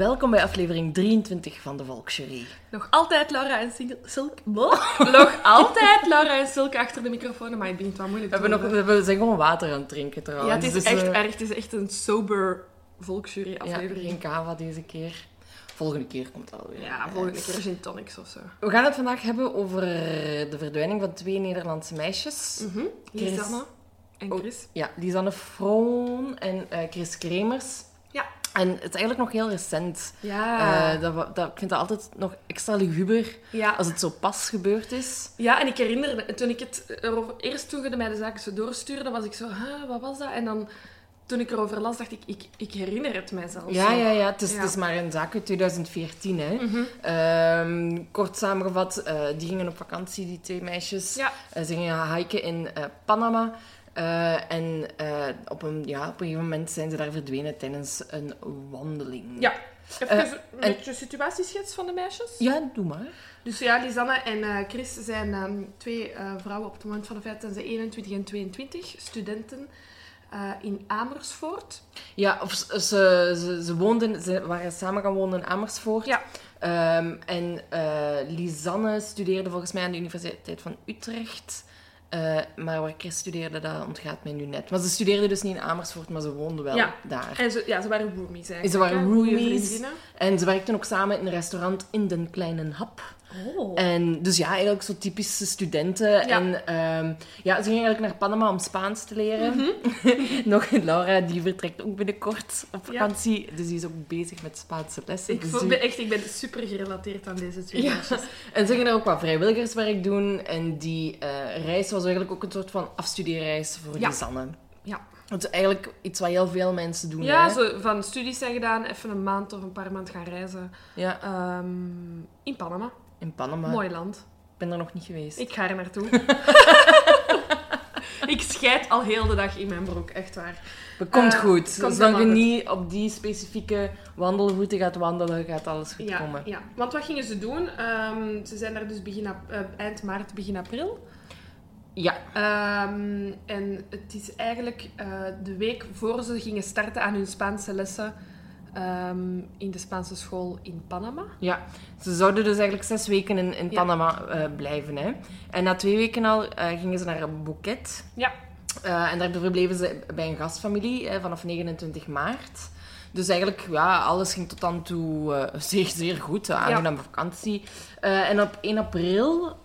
Welkom bij aflevering 23 van de Volksjury. Nog altijd Laura en Sil- Silke. Nog altijd Laura en Silke achter de microfoon, maar het begint wel moeilijk We, te hebben nog, we zijn gewoon water aan het drinken Ja, trouwens. het is Dus, echt eh, erg. Het is echt een sober volksjury Ja, aflevering. geen kava deze keer. Volgende keer komt het alweer. Ja, volgende keer gin tonics of zo. We gaan het vandaag hebben over de verdwijning van twee Nederlandse meisjes. Lisanne en Oh. Chris. Ja, Lisanne Froon en eh, Chris Kremers. En het is eigenlijk nog heel recent. Ja. Eh, dat, dat, ik vind dat altijd nog extra luguber ja. als het zo pas gebeurd is. ja, en ik herinner me, toen ik het erover... Eerst toen je mij de zaken zo doorstuurde, was ik zo, huh, wat was dat? En dan, toen ik erover las, dacht ik, ik, ik herinner het mij zelfs. Ja, ja, ja. Het is, Ja. Het is maar een zaak uit 2014, hè. Mhm. Ehm, kort samengevat, eh, die gingen op vakantie, die twee meisjes. Ja. Eh, ze gingen hiken in Panama. Eh, en eh, op, een, ja, op een gegeven moment zijn ze daar verdwenen tijdens een wandeling. Ja. Even Eh, een en- beetje situatieschets van de meisjes. Ja, doe maar. Dus ja, Lisanne en Chris zijn ehm, twee vrouwen op het moment van de feit zijn ze 21 en 22, studenten in Amersfoort. Ja, of ze, ze, ze, ze woonden, ze waren samen gaan wonen in Amersfoort. Ja. Ehm, en eh, Lisanne studeerde volgens mij aan de Universiteit van Utrecht. Eh, maar waar Chris studeerde, dat ontgaat mij nu net. Maar ze studeerde dus niet in Amersfoort, maar ze woonde wel Ja. daar. En ze, ja, ze waren roomies eigenlijk. Ze waren roomies. En ze werkten ook samen in een restaurant in Den Kleine Hap. Oh. En dus ja, eigenlijk zo typische studenten. Ja. En ehm, ja, ze gingen eigenlijk naar Panama om Spaans te leren. Mhm. Nog Laura, die vertrekt ook binnenkort op Ja. vakantie. Dus die is ook bezig met Spaanse lessen. Ik Dus voel die- me echt, ik ben super gerelateerd aan deze twee Ja. En ze gingen daar ook wat vrijwilligerswerk doen. En die eh, reis was eigenlijk ook een soort van afstudiereis voor Ja. Lisanne. Ja. Het is eigenlijk iets wat heel veel mensen doen. Ja, hè? zo van studies zijn gedaan, even een maand of een paar maanden gaan reizen. ja, Ehm, in Panama. In Panama. Mooi land. Ik ben er nog niet geweest. Ik ga er naartoe. ik scheid al heel de dag in mijn broek, echt waar. Het komt Eh, goed. komt Zolang je helemaal goed. niet op die specifieke wandelroute gaat wandelen, gaat alles goed Ja, komen. ja, want wat gingen ze doen? Ehm, ze zijn daar dus begin eh, eind maart, begin april. Ja, Ehm, en het is eigenlijk eh, de week voor ze gingen starten aan hun Spaanse lessen ehm, in de Spaanse school in Panama. ja. Ze zouden dus eigenlijk zes weken in, in Ja. Panama eh, blijven. Hè. En na twee weken al eh, gingen ze naar Boeket. Ja. Eh, en daar verbleven ze bij een gastfamilie eh, vanaf 29 maart. Dus eigenlijk, ja, alles ging tot dan toe zeer, zeer goed. Een aangename vakantie. En op 1 april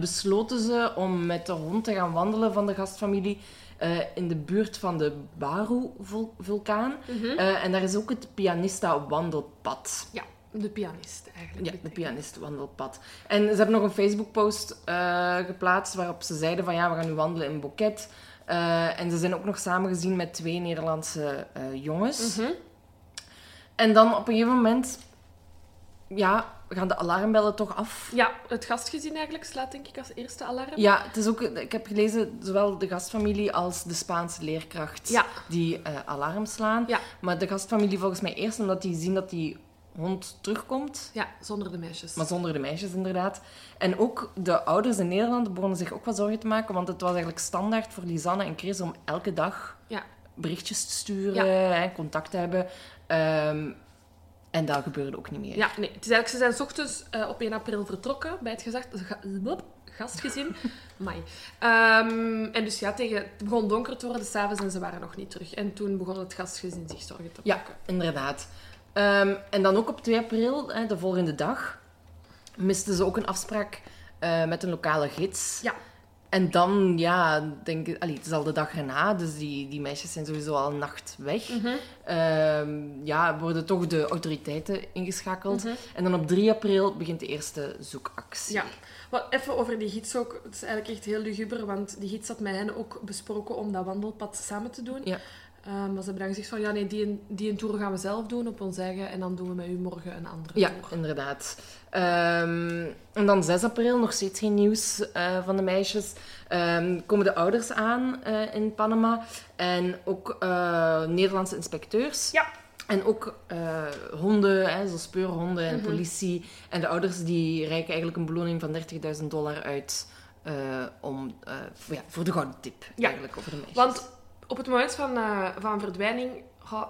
besloten ze om met de hond te gaan wandelen van de gastfamilie eh, in de buurt van de Baru-vulkaan. Eh, en daar is ook het Pianista-wandelpad. Ja, de pianist eigenlijk. Ja, de pianist-wandelpad. En ze hebben nog een Facebook-post eh, geplaatst waarop ze zeiden van ja, we gaan nu wandelen in Boeket. Eh, en ze zijn ook nog samengezien met twee Nederlandse jongens. Mhm. En dan op een gegeven moment, ja, gaan de alarmbellen toch af. Ja, het gastgezin eigenlijk slaat denk ik als eerste alarm. Ja, het is ook, ik heb gelezen, zowel de gastfamilie als de Spaanse leerkracht Ja. die eh, alarm slaan. Ja. Maar de gastfamilie volgens mij eerst omdat die zien dat die hond terugkomt. Ja, zonder de meisjes. Maar zonder de meisjes, inderdaad. En ook de ouders in Nederland begonnen zich ook wat zorgen te maken, want het was eigenlijk standaard voor Lisanne en Chris om elke dag Ja. berichtjes te sturen en contact te hebben. Ehm, En dat gebeurde ook niet meer. Ja, nee. Het is eigenlijk, ze zijn s ochtends eh, op 1 april vertrokken bij het ga- blop, gastgezin. Mai. Ehm, en dus ja, tegen, het begon donker te worden s'avonds en ze waren nog niet terug. En toen begon het gastgezin zich zorgen te Ja, maken. inderdaad. Ehm, en dan ook op 2 april, hè, de volgende dag, misten ze ook een afspraak eh, met een lokale gids. Ja. En dan, ja, denk ik, allee, het is al de dag erna, dus die, die meisjes zijn sowieso al een nacht weg. Mhm. Ehm, ja, worden toch de autoriteiten ingeschakeld. Mhm. En dan op 3 april begint de eerste zoekactie. Ja. Wat, even over die gids ook. Het is eigenlijk echt heel luguber, want die gids had met hen ook besproken om dat wandelpad samen te doen. Ja. Ehm, maar ze hebben dan gezegd van, ja nee, die, die een tour gaan we zelf doen op ons eigen en dan doen we met u morgen een andere Ja, tour. inderdaad. Ehm, en dan 6 april, nog steeds geen nieuws eh, van de meisjes. Ehm, komen de ouders aan eh, in Panama. En ook eh, Nederlandse inspecteurs. Ja. En ook eh, honden, hè, zo speurhonden en Mhm. politie. En de ouders die reiken eigenlijk een beloning van 30.000 dollar uit eh, om, eh, voor, ja, voor de gouden tip. Ja. Eigenlijk, over de meisjes. Want op het moment van, eh, van verdwijning,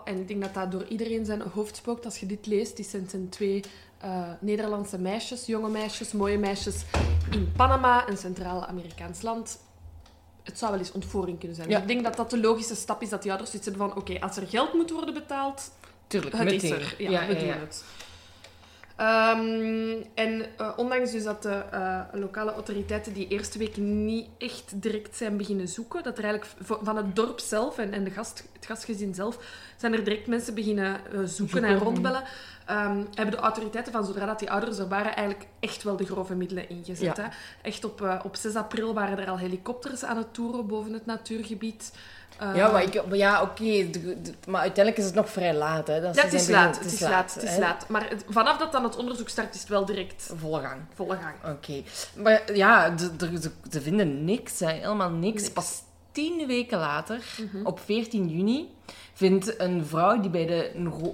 en ik denk dat dat door iedereen zijn hoofd spookt als je dit leest, die zijn, zijn twee eh, Nederlandse meisjes, jonge meisjes, mooie meisjes, in Panama, een Centraal-Amerikaans land. Het zou wel eens ontvoering kunnen zijn. Ja. Ik denk dat dat de logische stap is dat die ouders zoiets hebben van oké, als er geld moet worden betaald, Tuurlijk, het is er. Ja, we doen het. Ehm, en eh, ondanks dus dat de eh, lokale autoriteiten die eerste week niet echt direct zijn beginnen zoeken, dat er eigenlijk van het dorp zelf en, en de gast, het gastgezin zelf, zijn er direct mensen beginnen eh, zoeken en Zoeken. rondbellen. Ehm, hebben de autoriteiten van zodra dat die ouders er waren eigenlijk echt wel de grove middelen ingezet. Ja. Hè? Echt op, op 6 april waren er al helikopters aan het toeren boven het natuurgebied. Eh, Ja, maar, ik, ja oké. maar uiteindelijk is het nog vrij laat. Hè, dat ja, het is laat. Het is laat. Het is laat. Maar het- vanaf dat dan het onderzoek start, is het wel direct Volle gang. volle gang. Oké. Maar ja, ze, vinden niks. Hè, helemaal niks. Niks. Pas tien weken later, Mhm. op 14 juni, vindt een vrouw die bij de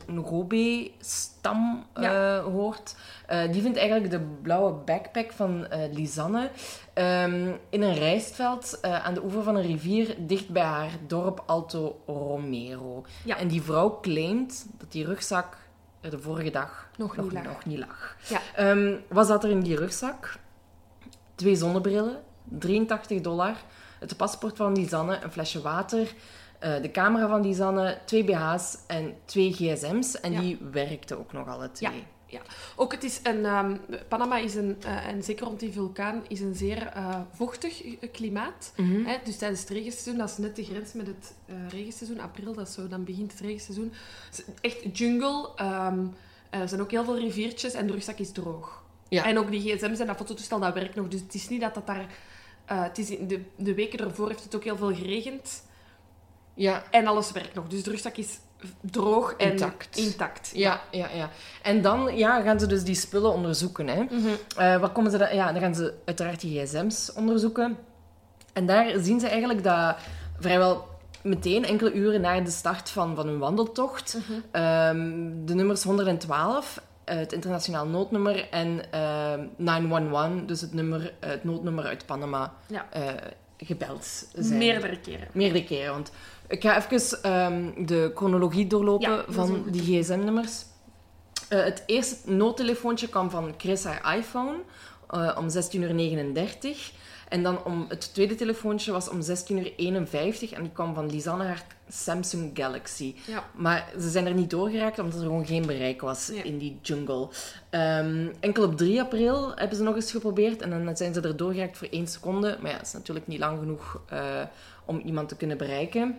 Ngobe-stam eh, Ja. hoort... eh, die vindt eigenlijk de blauwe backpack van eh, Lisanne ehm, in een rijstveld aan de oever van een rivier dicht bij haar dorp Alto Romero. Ja. En die vrouw claimt dat die rugzak er de vorige dag Nog niet lag. nog niet lag. Ja. Ehm, wat zat er in die rugzak? Twee zonnebrillen, 83 dollar, het paspoort van Lisanne, een flesje water, eh, de camera van Lisanne, twee BH's en twee gsm's. En Ja. die werkten ook nog alle twee. Ook het is een, ehm, Panama is een, eh, en zeker rond die vulkaan, is een zeer eh, vochtig klimaat. Mhm. Hè? Dus tijdens het regenseizoen, dat is net de grens met het regenseizoen, april, dat is zo, dan begint het regenseizoen. Echt jungle. ehm, er zijn ook heel veel riviertjes en de rugzak is droog. Ja. En ook die gsm's en dat fototoestel, dat werkt nog. Dus het is niet dat dat daar... het is in de, de weken ervoor heeft het ook heel veel geregend. Ja, En alles werkt nog. Dus de rugzak is droog en Intact. intact. ja, ja, ja. En dan ja, gaan ze dus die spullen onderzoeken. Hè. Mhm. Eh, waar komen ze dan? Ja, dan gaan ze uiteraard die gsm's onderzoeken. En daar zien ze eigenlijk dat vrijwel meteen, enkele uren na de start van, van hun wandeltocht, Mhm. ehm, de nummers 112, eh, het internationaal noodnummer, en ehm 911, dus het, nummer, eh, het noodnummer uit Panama, Ja. gebeld zijn. Meerdere keren. Meerdere keren. Want ik ga even ehm, de chronologie doorlopen Ja, van die gsm-nummers. Eh, het eerste noodtelefoontje kwam van Chris haar iPhone eh, om 16.39 uur. En dan om, het tweede telefoontje was om 16.51 uur en die kwam van Lisanne haar Samsung Galaxy. Ja. Maar ze zijn er niet doorgeraakt omdat er gewoon geen bereik was Ja. in die jungle. Ehm, enkel op 3 april hebben ze nog eens geprobeerd en dan zijn ze er doorgeraakt voor 1 seconde. Maar ja, dat is natuurlijk niet lang genoeg eh, om iemand te kunnen bereiken.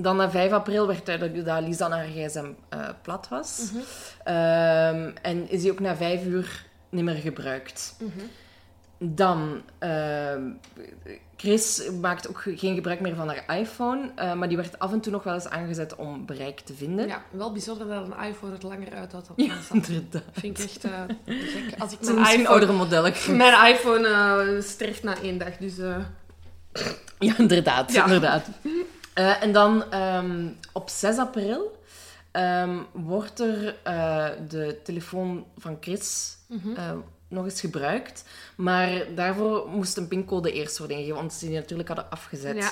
Dan na 5 april werd duidelijk dat Lisanne haar gsm eh, plat was. Mhm. Ehm, en is die ook na 5 uur niet meer gebruikt. Mhm. Dan, ehm, Chris maakt ook geen gebruik meer van haar iPhone, eh, maar die werd af en toe nog wel eens aangezet om bereik te vinden. Ja, wel bijzonder dat een iPhone het langer uithoudt dan Ja, inderdaad. Vind ik echt eh, gek. Als ik mijn misschien iPhone, oudere modellen. mijn iPhone sterft na één dag, dus... Ja, inderdaad. Ja. inderdaad. Eh, en dan ehm, op 6 april ehm, wordt er eh, de telefoon van Chris mhm. eh, nog eens gebruikt. Maar daarvoor moest een pincode eerst worden ingegeven, want ze die natuurlijk hadden afgezet. Ja.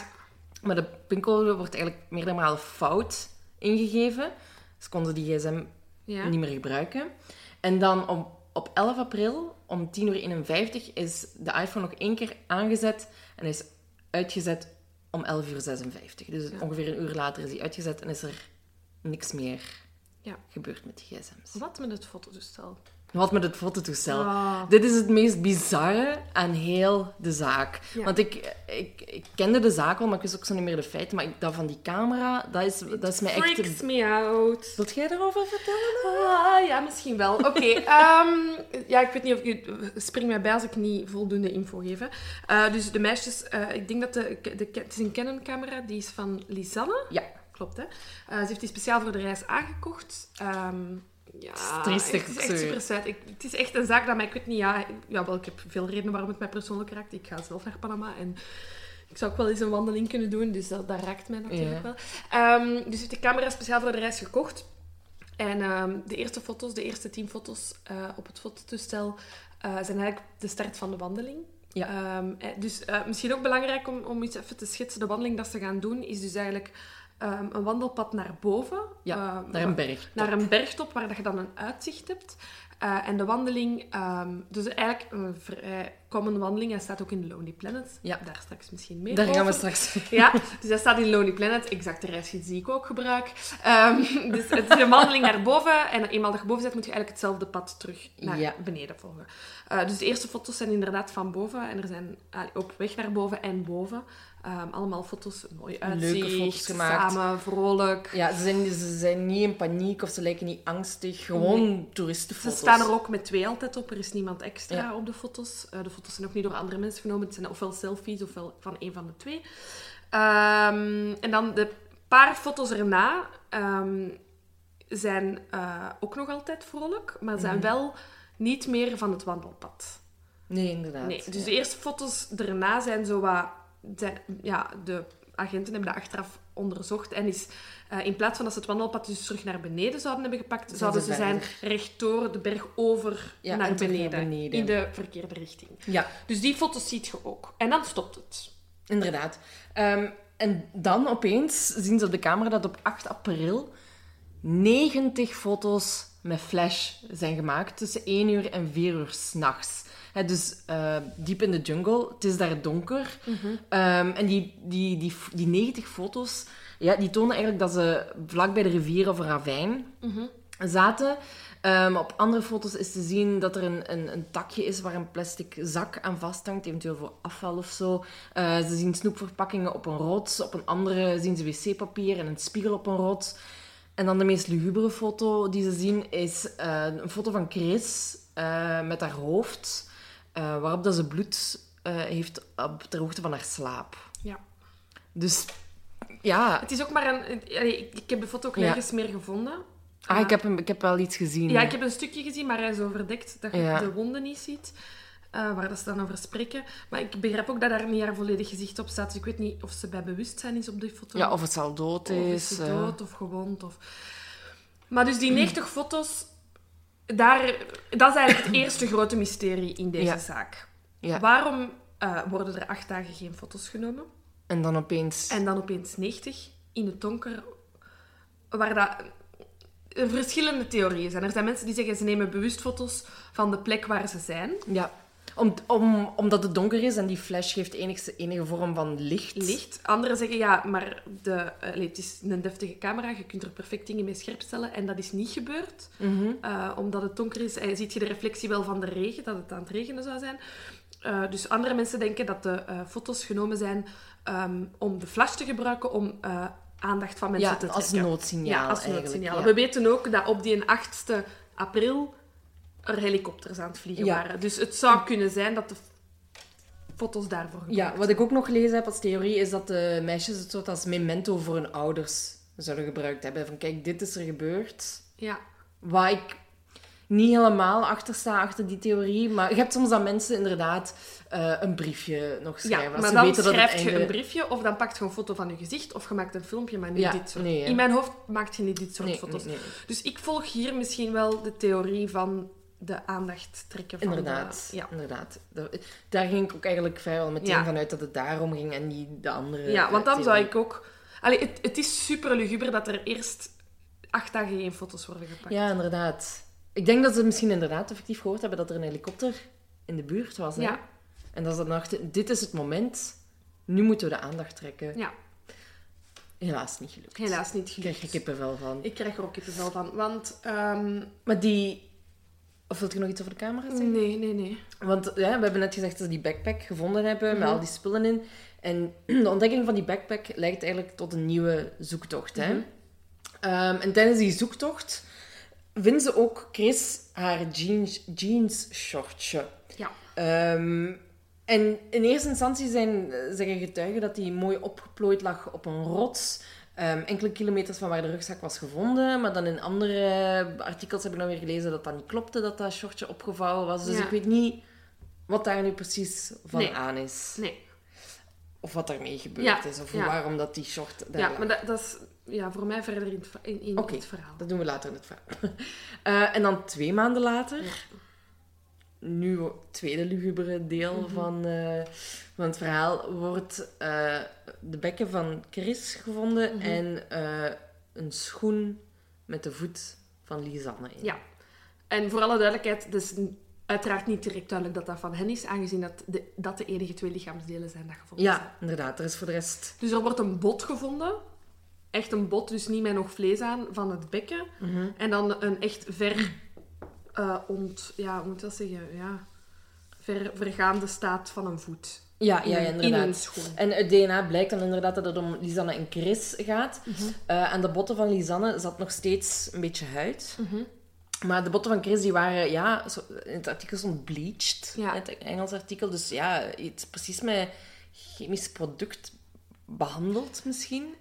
Maar de pincode wordt eigenlijk meerdere malen fout ingegeven. Ze konden die gsm Ja. niet meer gebruiken. En dan op, op 11 april om 10.51 uur is de iPhone nog één keer aangezet en is uitgezet om 11.56 uur. Dus ongeveer een uur later is hij uitgezet en is er niks meer Ja. gebeurd met die gsm's. Wat met het fototoestel? Wat met het fototoestel. Ah. Dit is het meest bizarre aan heel de zaak. Ja. Want ik, ik, ik kende de zaak wel, maar ik wist ook zo niet meer de feiten. Maar ik, dat van die camera, dat is, dat is mij echt... Freaks me out. Wilt jij daarover vertellen? Ah, ja, misschien wel. Oké. ehm, ja, ik weet niet of ik... Spring mij bij als ik niet voldoende info geef. Eh, dus de meisjes... eh, ik denk dat de, de... Het is een Canon-camera. Die is van Lisanne. Ja. Klopt, hè. Eh, ze heeft die speciaal voor de reis aangekocht. Ehm ja, het is echt zo. super sad. Ik, het is echt een zaak dat mij... Ik weet niet, ja... ja wel, ik heb veel redenen waarom het mij persoonlijk raakt. Ik ga zelf naar Panama en... Ik zou ook wel eens een wandeling kunnen doen, dus dat, dat raakt mij natuurlijk Ja. wel. Ehm, dus heeft de camera speciaal voor de reis gekocht. En ehm, de eerste foto's, de eerste tien foto's eh, op het fototoestel, eh, zijn eigenlijk de start van de wandeling. Ja. Ehm, eh, dus misschien ook belangrijk om, om iets even te schetsen. De wandeling dat ze gaan doen, is dus eigenlijk ehm, een wandelpad naar boven. Ja, Ehm, naar een berg. naar een bergtop waar dat je dan een uitzicht hebt. Eh, en de wandeling, ehm, dus eigenlijk een vrij common wandeling, hij staat ook in Lonely Planet. Ja. Daar straks misschien meer Daar gaan we straks... Ja, dus dat staat in Lonely Planet. Exact de reisgids die ik ook gebruik. Ehm, dus het is een wandeling naar boven. En eenmaal dat je boven zit, moet je eigenlijk hetzelfde pad terug naar Ja. beneden volgen. Eh, dus de eerste foto's zijn inderdaad van boven. En er zijn allee, op weg naar boven en boven. Ehm, allemaal foto's, mooi uitzicht, Leuke foto's gemaakt. samen, vrolijk. Ja, ze zijn, ze zijn niet in paniek of ze lijken niet angstig. Gewoon toeristenfoto's. Ze staan er ook met twee altijd op. Er is niemand extra Ja. op de foto's. Eh, de foto's zijn ook niet door andere mensen genomen. Het zijn ofwel selfies ofwel van een van de twee. Ehm, en dan de paar foto's erna ehm, zijn eh, ook nog altijd vrolijk, maar zijn wel niet meer van het wandelpad. Nee, inderdaad. Nee, dus de eerste foto's erna zijn zo wat... Zijn, ja, de agenten hebben dat achteraf onderzocht en is... eh, in plaats van dat ze het wandelpad dus terug naar beneden zouden hebben gepakt, zouden ze ze zijn verder. rechtdoor de berg over Ja, naar, beneden, naar beneden. In de verkeerde richting. Ja, Dus die foto's ziet je ook. En dan stopt het. inderdaad. Ehm, en dan opeens zien ze op de camera dat op 8 april 90 foto's met flash zijn gemaakt tussen 1 uur en 4 uur s'nachts. Dus eh, diep in de jungle, het is daar donker. Ehm, en die, die, die, die 90 foto's, ja, die tonen eigenlijk dat ze vlak bij de rivier of een ravijn zaten. Ehm, op andere foto's is te zien dat er een, een, een takje is waar een plastic zak aan vasthangt, eventueel voor afval of zo. Eh, ze zien snoepverpakkingen op een rots, op een andere zien ze wc-papier en een spiegel op een rots. En dan de meest lugubere foto die ze zien is eh, een foto van Chris met haar hoofd, eh, waarop dat ze bloed eh, heeft op ter hoogte van haar slaap. Ja. Dus ja, Het is ook maar een... Ik, heb de foto ook Ja. nergens meer gevonden. ah, ik, heb hem, ik heb wel iets gezien. Ja, ik heb een stukje gezien, maar hij is overdekt dat je Ja. de wonden niet ziet. eh, waar dat ze dan over spreken. Maar ik begrijp ook dat daar niet haar volledig gezicht op staat. Dus ik weet niet of ze bij bewustzijn is op die foto. Ja, of het al dood Of is. is ze eh. dood of gewond. Of... Maar dus die 90 foto's, daar, dat is eigenlijk het eerste grote mysterie in deze Ja. zaak. Ja. Waarom eh, worden er acht dagen geen foto's genomen? En dan opeens... En dan opeens 90 in het donker, waar dat er verschillende theorieën zijn. Er zijn mensen die zeggen ze nemen bewust foto's van de plek waar ze zijn. Ja. Om, om, omdat het donker is en die flash geeft enige, enige vorm van licht. Licht. Anderen zeggen ja, maar de, eh, allee, het is een deftige camera, je kunt er perfect dingen mee scherp stellen. En dat is niet gebeurd, Mhm. Eh, omdat het donker is. En ziet je de reflectie wel van de regen, dat het aan het regenen zou zijn. Eh, dus andere mensen denken dat de eh, foto's genomen zijn ehm, om de flash te gebruiken om eh, aandacht van mensen Ja, te als trekken. noodsignaal Ja, als noodsignaal. ja. We weten ook dat op die 8e april er helikopters aan het vliegen Ja. waren. Dus het zou kunnen zijn dat de foto's daarvoor Ja, gebruikt wat ik ook nog gelezen heb als theorie is dat de meisjes het soort als memento voor hun ouders zouden gebruikt hebben. Van kijk, dit is er gebeurd. Ja. Waar ik niet helemaal achter sta, achter die theorie. Maar je hebt soms dat mensen inderdaad eh, een briefje nog schrijven. Ja, maar ze dan weten dat het schrijf je einde- een briefje of dan pakt je een foto van je gezicht of je maakt een filmpje, maar niet Ja, dit soort. nee. In mijn hoofd maakt je niet dit soort Nee, foto's. nee. Dus ik volg hier misschien wel de theorie van de aandacht trekken van Inderdaad, de... Ja. inderdaad. Daar, ging ik ook eigenlijk vrijwel meteen Ja. vanuit dat het daarom ging en niet de andere ja, want dan zou ik ook... Allee, het, het is super luguber dat er eerst acht dagen geen foto's worden gepakt. Ja, inderdaad. Ik denk dat ze misschien inderdaad effectief gehoord hebben dat er een helikopter in de buurt was. Hè? Ja. En dat ze dan dachten, dit is het moment, nu moeten we de aandacht trekken. Ja. Helaas niet gelukt. Helaas niet Ik gelukt. krijg er kippenvel van. Ik krijg er ook kippenvel van. Want, ehm, Maar die... Of wil je nog iets over de camera zeggen? nee, nee, nee. Want ja, we hebben net gezegd dat ze die backpack gevonden hebben met Mhm. al die spullen in. En de ontdekking van die backpack lijkt eigenlijk tot een nieuwe zoektocht. Hè? Mhm. Ehm, en tijdens die zoektocht vinden ze ook Chris haar jeans, jeans shortje. Ja. Ehm, en in eerste instantie zijn, zeggen getuigen dat hij mooi opgeplooid lag op een rots. Ehm, enkele kilometers van waar de rugzak was gevonden. Maar dan in andere artikels heb ik dan weer gelezen dat dat niet klopte, dat dat shortje opgevouwen was. Dus Ja. ik weet niet wat daar nu precies van Nee. aan is. Nee. Of wat daarmee gebeurd Ja, is. Of ja. waarom dat die short daar Ja, lag. maar dat, dat is ja, voor mij verder in het, in, in het verhaal. Dat doen we later in het verhaal. Eh, en dan twee maanden later, nu tweede lugubere deel Mhm. van, eh, van het verhaal, wordt eh, de bekken van Chris gevonden Mhm. en eh, een schoen met de voet van Lisanne in. Ja. En voor alle duidelijkheid, het is uiteraard niet direct duidelijk dat dat van hen is, aangezien dat de, dat de enige twee lichaamsdelen zijn dat gevonden zijn. Ja, inderdaad. Er is voor de rest... Dus er wordt een bot gevonden. Echt een bot, dus niet met nog vlees aan, van het bekken. Mhm. En dan een echt ver... eh, ont, ja, hoe moet ik dat zeggen? Ja, ver, vergaande staat van een voet. Ja, In ja, ja, In inderdaad. schoen. En het DNA blijkt dan inderdaad dat het om Lisanne en Chris gaat. Eh, aan de botten van Lisanne zat nog steeds een beetje huid. Mhm. Maar de botten van Chris die waren, ja, zo, in het artikel stond bleached. Ja. in Het Engels artikel. Dus ja, iets precies met chemisch product behandeld misschien.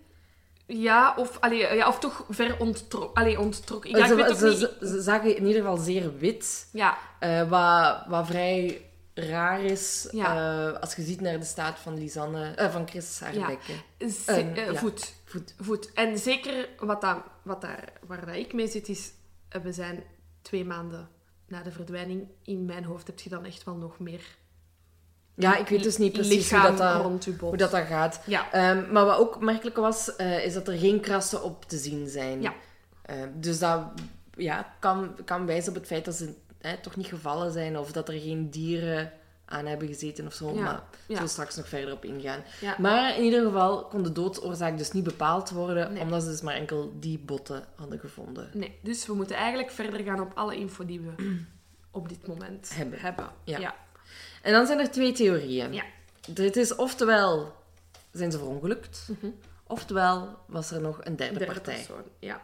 Ja, of, allee, ja, of toch ver onttrokken. Allee, onttrokken. Ja, ik ze, weet ook ze, niet... ze, ze zagen in ieder geval zeer wit. Ja, eh, wat, wat vrij raar is Ja. eh, als je ziet naar de staat van Lisanne, eh, van Chris haar Ja. voet. Voet. Voet. En zeker wat dat, wat daar, waar dat ik mee zit, is... We zijn twee maanden na de verdwijning. In mijn hoofd heb je dan echt wel nog meer Ja, ik weet dus niet precies hoe dat, dat, hoe dat, dat gaat. Ja. Ehm, maar wat ook opmerkelijk was, eh, is dat er geen krassen op te zien zijn. Ja. Ehm, dus dat ja, kan, kan wijzen op het feit dat ze toch niet gevallen zijn of dat er geen dieren aan hebben gezeten of zo. Ja, Maar ja. zullen we straks nog verder op ingaan. Ja. Maar in ieder geval kon de doodsoorzaak dus niet bepaald worden, Nee. omdat ze dus maar enkel die botten hadden gevonden. Nee, dus we moeten eigenlijk verder gaan op alle info die we op dit moment Hebben. hebben. Ja. En dan zijn er twee theorieën. Ja. Dit is oftewel zijn ze verongelukt, oftewel was er nog een derde. Derde partij. persoon. Ja.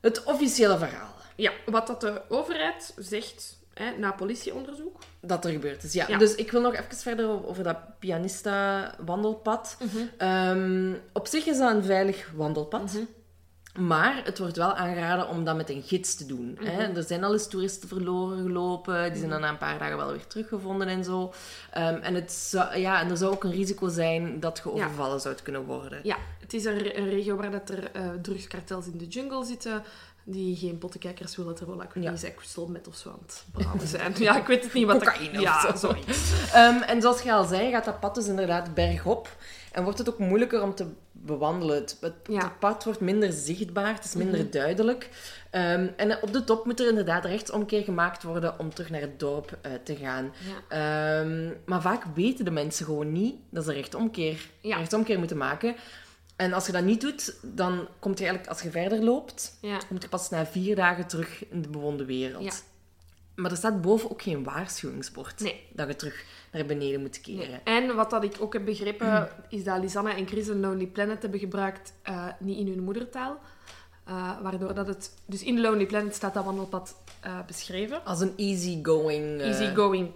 Het officiële verhaal ja, wat dat de overheid zegt hè, na politieonderzoek. dat er gebeurd is. Ja. Ja. Dus ik wil nog even verder over, over dat pianista-wandelpad. Mhm. Ehm, op zich is dat een veilig wandelpad. Mhm. Maar het wordt wel aangeraden om dat met een gids te doen. Hè? Mhm. Er zijn al eens toeristen verloren gelopen. Die zijn dan na een paar dagen wel weer teruggevonden en zo. Ehm, en, het zou, ja, en er zou ook een risico zijn dat je Ja. overvallen zou kunnen worden. Ja, het is een, re- een regio waar dat er eh, drugskartels in de jungle zitten. Die geen pottenkijkers willen, terwijl ik Ja. niet zei crystal met of zo aan het zijn. Ja, ik weet het niet wat dat- Cocaïne of Ja. Ehm, en zoals je al zei, gaat dat pad dus inderdaad bergop. En wordt het ook moeilijker om te bewandelen. Het, het, Ja. Mhm. het pad wordt minder zichtbaar, het is minder duidelijk. Ehm, en op de top moet er inderdaad rechtsomkeer gemaakt worden om terug naar het dorp eh, te gaan. Ja. Ehm, maar vaak weten de mensen gewoon niet dat ze rechtsomkeer, Ja. rechtsomkeer moeten maken. En als je dat niet doet, dan komt je eigenlijk, als je verder loopt, je pas na vier dagen terug in de bewoonde wereld. Maar er staat boven ook geen waarschuwingsbord Nee. dat je terug naar beneden moet keren. En wat dat ik ook heb begrepen, is dat Lisanne en Chris een Lonely Planet hebben gebruikt, eh, niet in hun moedertaal. Eh, waardoor dat het... Dus in Lonely Planet staat dat wandelpad eh, beschreven. Als een easygoing... eh, Easygoing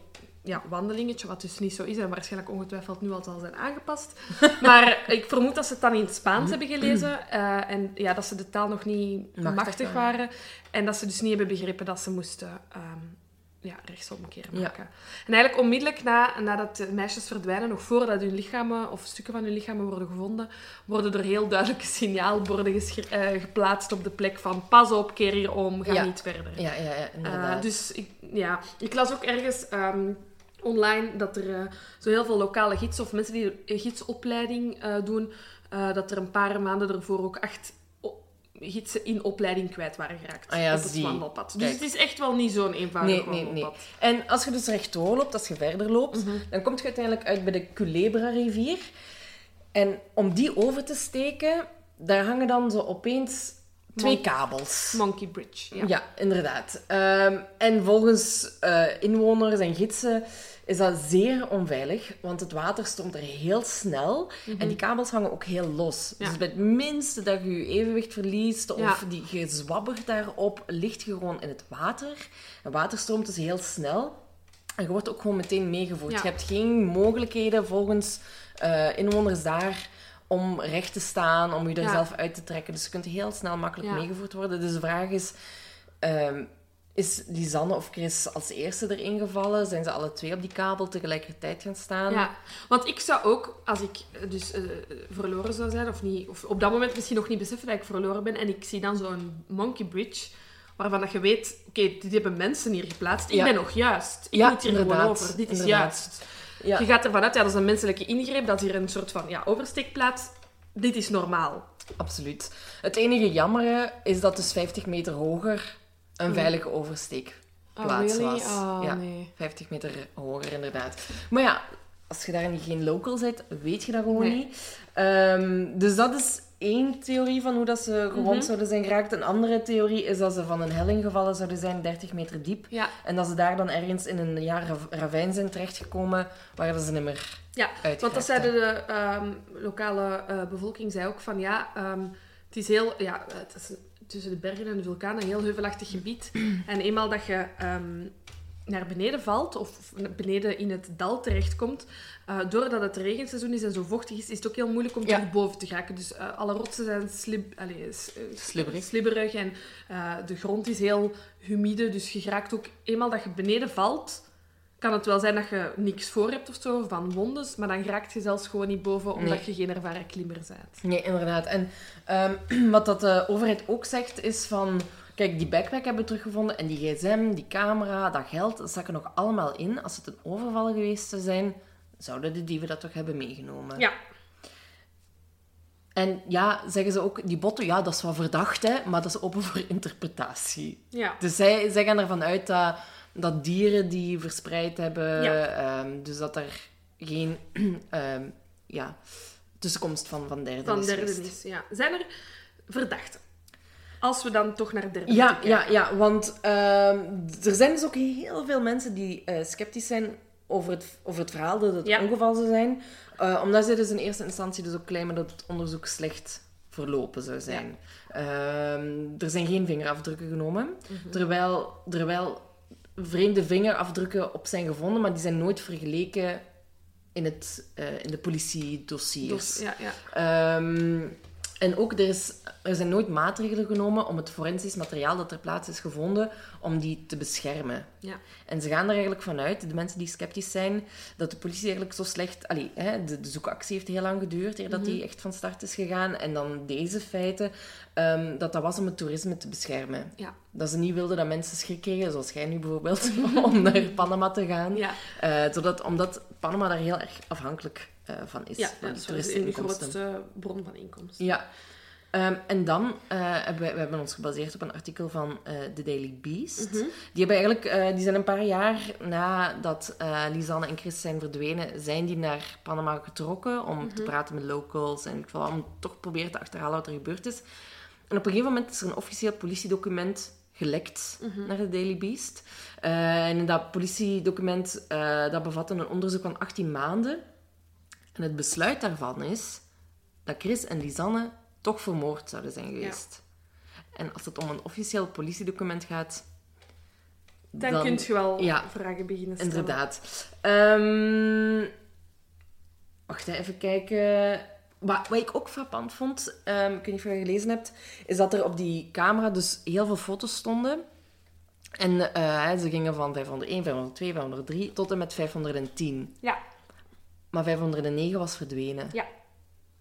ja, wandelingetje, wat dus niet zo is en waarschijnlijk ongetwijfeld nu al zal zijn aangepast. Maar ik vermoed dat ze het dan in het Spaans hebben gelezen eh, en ja, dat ze de taal nog niet Machtig machtig, waren. En dat ze dus niet hebben begrepen dat ze moesten ehm ja, rechtsomkeer Ja. maken. En eigenlijk onmiddellijk na, nadat de meisjes verdwijnen, nog voordat hun lichamen of stukken van hun lichamen worden gevonden, worden er heel duidelijke signaalborden eh, geplaatst op de plek van pas op, keer hier om, ga Ja. niet verder. Ja, ja, ja, inderdaad. Uh, dus ik, ja, ik las ook ergens ehm, online dat er eh, zo heel veel lokale gids of mensen die een gidsopleiding eh, doen, eh, dat er een paar maanden ervoor ook echt o- gidsen in opleiding kwijt waren geraakt Ah ja, op het wandelpad. Dus het is echt wel niet zo'n eenvoudig Nee, nee, nee. En als je dus rechtdoor loopt, als je verder loopt, Mhm. dan kom je uiteindelijk uit bij de Culebra-rivier. En om die over te steken, daar hangen dan zo opeens twee Mon- kabels. Monkey Bridge. Ja. Ja, inderdaad. Ehm, en volgens inwoners en gidsen is dat zeer onveilig, want het water stroomt er heel snel en die kabels hangen ook heel los. Mhm. Ja. Dus bij het minste dat je je evenwicht verliest of Ja. die, je zwabbert daarop, ligt je gewoon in het water. En water stroomt dus heel snel en je wordt ook gewoon meteen meegevoerd. Ja. Je hebt geen mogelijkheden volgens eh, inwoners daar om recht te staan, om je er zelf uit te trekken. Dus je kunt heel snel makkelijk meegevoerd worden. Dus de vraag is... ehm, is Lisanne of Chris als eerste erin gevallen? Zijn ze alle twee op die kabel tegelijkertijd gaan staan? Ja, want ik zou ook, als ik eh, dus eh, verloren zou zijn, of, niet, of op dat moment misschien nog niet beseffen dat ik verloren ben, en ik zie dan zo'n monkey bridge, waarvan dat je weet, oké, dit hebben mensen hier geplaatst. Ik Ja. ben nog juist. Ik Ja, moet hier gewoon over. Dit is inderdaad. juist. Ja. Je gaat ervan uit, ja, dat is een menselijke ingreep, dat is hier een soort van ja, oversteekplaats. Dit is normaal. Absoluut. Het enige jammere is dat dus 50 meter hoger een veilige oversteekplaats Oh, really? was. Oh, ja, nee. 50 meter hoger inderdaad. Maar ja, als je daar niet geen local bent, weet je dat gewoon Nee. niet. Ehm, dus dat is één theorie van hoe dat ze gewond Mhm. zouden zijn geraakt. Een andere theorie is dat ze van een helling gevallen zouden zijn, 30 meter diep. Ja, En dat ze daar dan ergens in een jaar ravijn zijn terechtgekomen, waar dat ze niet meer ja. uit want dat zeiden de ehm, lokale eh, bevolking, zei ook van ja, ehm, het is heel, ja, het is tussen de bergen en de vulkanen een heel heuvelachtig gebied. En eenmaal dat je ehm, naar beneden valt of beneden in het dal terechtkomt, eh doordat het regenseizoen is en zo vochtig is, is het ook heel moeilijk om Ja. terug boven te geraken. Dus eh, alle rotsen zijn slib, allee, s- eh, Slibberig. slibberig en de grond is heel humide. Dus je geraakt ook, eenmaal dat je beneden valt, kan het wel zijn dat je niks voor hebt of zo, van wondes, maar dan geraakt je zelfs gewoon niet boven, omdat Nee. je geen ervaren klimmer bent. Nee, inderdaad. En ehm, wat dat de overheid ook zegt, is van... Kijk, die backpack hebben we teruggevonden en die gsm, die camera, dat geld, dat zat er nog allemaal in. Als het een overval geweest zou zijn, zouden de dieven dat toch hebben meegenomen. Ja, En ja, zeggen ze ook, die botten, ja, dat is wel verdacht, hè, maar dat is open voor interpretatie. ja. Dus zij, zij gaan ervan uit dat, dat dieren die verspreid hebben, Ja. ehm, dus dat er geen ehm, ja, tussenkomst van, van derden van is derde geweest. is. Ja. Zijn er verdachten? Als we dan toch naar derde Ja, moeten ja, kijken. ja, want ehm, er zijn dus ook heel veel mensen die eh, sceptisch zijn over het, over het verhaal dat het Ja. ongeval zou zijn. Eh, omdat ze dus in eerste instantie dus ook claimen dat het onderzoek slecht verlopen zou zijn. Er zijn geen vingerafdrukken genomen, Mhm. terwijl er wel vreemde vingerafdrukken op zijn gevonden, maar die zijn nooit vergeleken in, het, eh, in de politiedossiers. Dus, ja, ja. Ehm, en ook, er, is, er zijn nooit maatregelen genomen om het forensisch materiaal dat ter plaatse is gevonden, om die te beschermen. ja. En ze gaan er eigenlijk vanuit, de mensen die sceptisch zijn, dat de politie eigenlijk zo slecht... Allee, hè, de, de zoekactie heeft heel lang geduurd, eer dat die echt van start is gegaan. En dan deze feiten, ehm, dat dat was om het toerisme te beschermen. Ja. Dat ze niet wilden dat mensen schrik kregen, zoals jij nu bijvoorbeeld, om naar Panama te gaan. Ja, zodat, omdat Panama daar heel erg afhankelijk eh, van is, ja, van dat is de grootste bron van inkomsten. Ja. Ehm, en dan eh, hebben wij, we hebben ons gebaseerd op een artikel van eh The Daily Beast. Mhm. Die, hebben eigenlijk, eh, die zijn een paar jaar nadat eh Lisanne en Chris zijn verdwenen, zijn die naar Panama getrokken om Mhm. te praten met locals en ik om toch proberen te achterhalen wat er gebeurd is. En op een gegeven moment is er een officieel politiedocument gelekt Mhm. naar de Daily Beast. Eh, en in dat politiedocument eh, dat bevatte een onderzoek van 18 maanden. En het besluit daarvan is dat Chris en Lisanne toch vermoord zouden zijn geweest. En als het om een officieel politiedocument gaat... Dan, kun je wel ja. vragen beginnen stellen. Inderdaad. Ehm, wacht, even kijken. Wat, wat ik ook frappant vond, ehm, ik weet niet of je gelezen hebt, is dat er op die camera dus heel veel foto's stonden. En eh, ze gingen van 501, 502, 503 tot en met 510. Ja, Maar 509 was verdwenen. ja,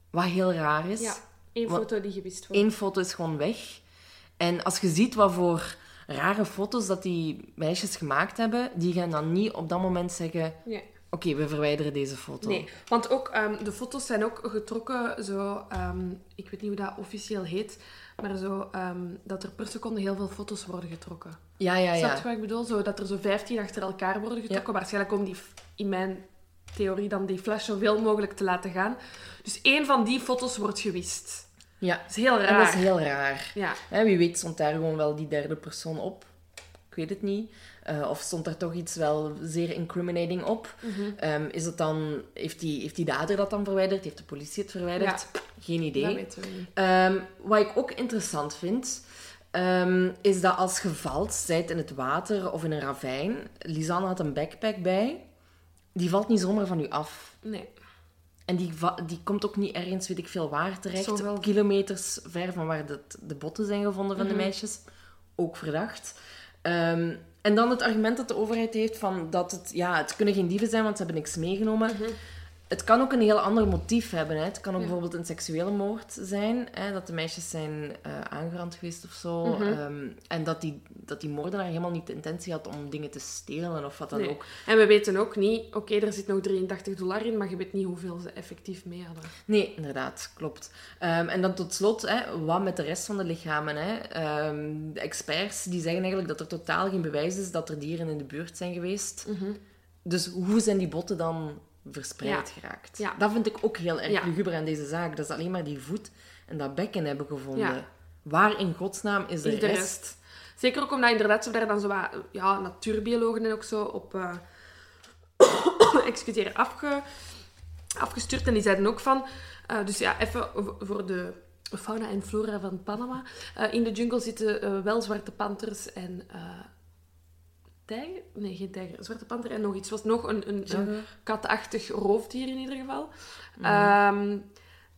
Wat heel raar is. ja. Eén Wat- foto die gewist wordt. Eén foto is gewoon weg. En als je ziet wat voor rare foto's dat die meisjes gemaakt hebben, die gaan dan niet op dat moment zeggen... Nee. Oké, we verwijderen deze foto. Nee, want ook ehm, de foto's zijn ook getrokken zo, ehm, ik weet niet hoe dat officieel heet, maar zo, ehm, dat er per seconde heel veel foto's worden getrokken. Ja, ja, Snap ja. je wat ik bedoel? Zo, dat er zo 15 achter elkaar worden getrokken. Waarschijnlijk om die, in mijn theorie, dan die flash zoveel mogelijk te laten gaan. Dus één van die foto's wordt gewist. Ja, Dat is heel raar. en dat is heel raar. Ja. Hè, wie weet stond daar gewoon wel die derde persoon op. Ik weet het niet. Eh, of stond er toch iets wel zeer incriminating op? Mhm. Ehm, is het dan, heeft, die, heeft die dader dat dan verwijderd? Heeft de politie het verwijderd? Geen idee. Dat weten we niet. Ehm, wat ik ook interessant vind, ehm, is dat als je valt, zijt in het water of in een ravijn, Lisanne had een backpack bij, die valt niet zomaar van u af. Nee. En die, die komt ook niet ergens, weet ik veel waar, terecht. Wel. Kilometers ver van waar de, de botten zijn gevonden van de meisjes. Ook verdacht. Ehm, en dan het argument dat de overheid heeft van dat het... Ja, het kunnen geen dieven zijn, want ze hebben niks meegenomen. Het kan ook een heel ander motief hebben. Hè. Het kan ook Ja. bijvoorbeeld een seksuele moord zijn. Hè, dat de meisjes zijn eh, aangerand geweest of zo. Mhm. Ehm, en dat die, dat die moordenaar helemaal niet de intentie had om dingen te stelen of wat dan Nee. ook. En we weten ook niet, oké, er zit nog 83 dollar in, maar je weet niet hoeveel ze effectief mee hadden. Nee, inderdaad, klopt. Ehm, en dan tot slot, hè, wat met de rest van de lichamen? Hè? Ehm, de experts die zeggen eigenlijk dat er totaal geen bewijs is dat er dieren in de buurt zijn geweest. Mhm. Dus hoe zijn die botten dan verspreid Ja. geraakt? Ja. Dat vind ik ook heel erg luguber aan deze zaak. Dat ze alleen maar die voet en dat bekken hebben gevonden. Waar in godsnaam is de, Is de rest? rest. Zeker ook omdat inderdaad ze daar dan zo wat, ja, natuurbiologen en ook zo op, eh excuseer, afge, afgestuurd. En die zeiden ook van, eh, dus ja, even voor de fauna en flora van Panama. Eh, in de jungle zitten wel zwarte panters en tijger? Nee, geen tijger. Zwarte panter en nog iets. Het was nog een, een, katachtig roofdier in ieder geval. Ehm,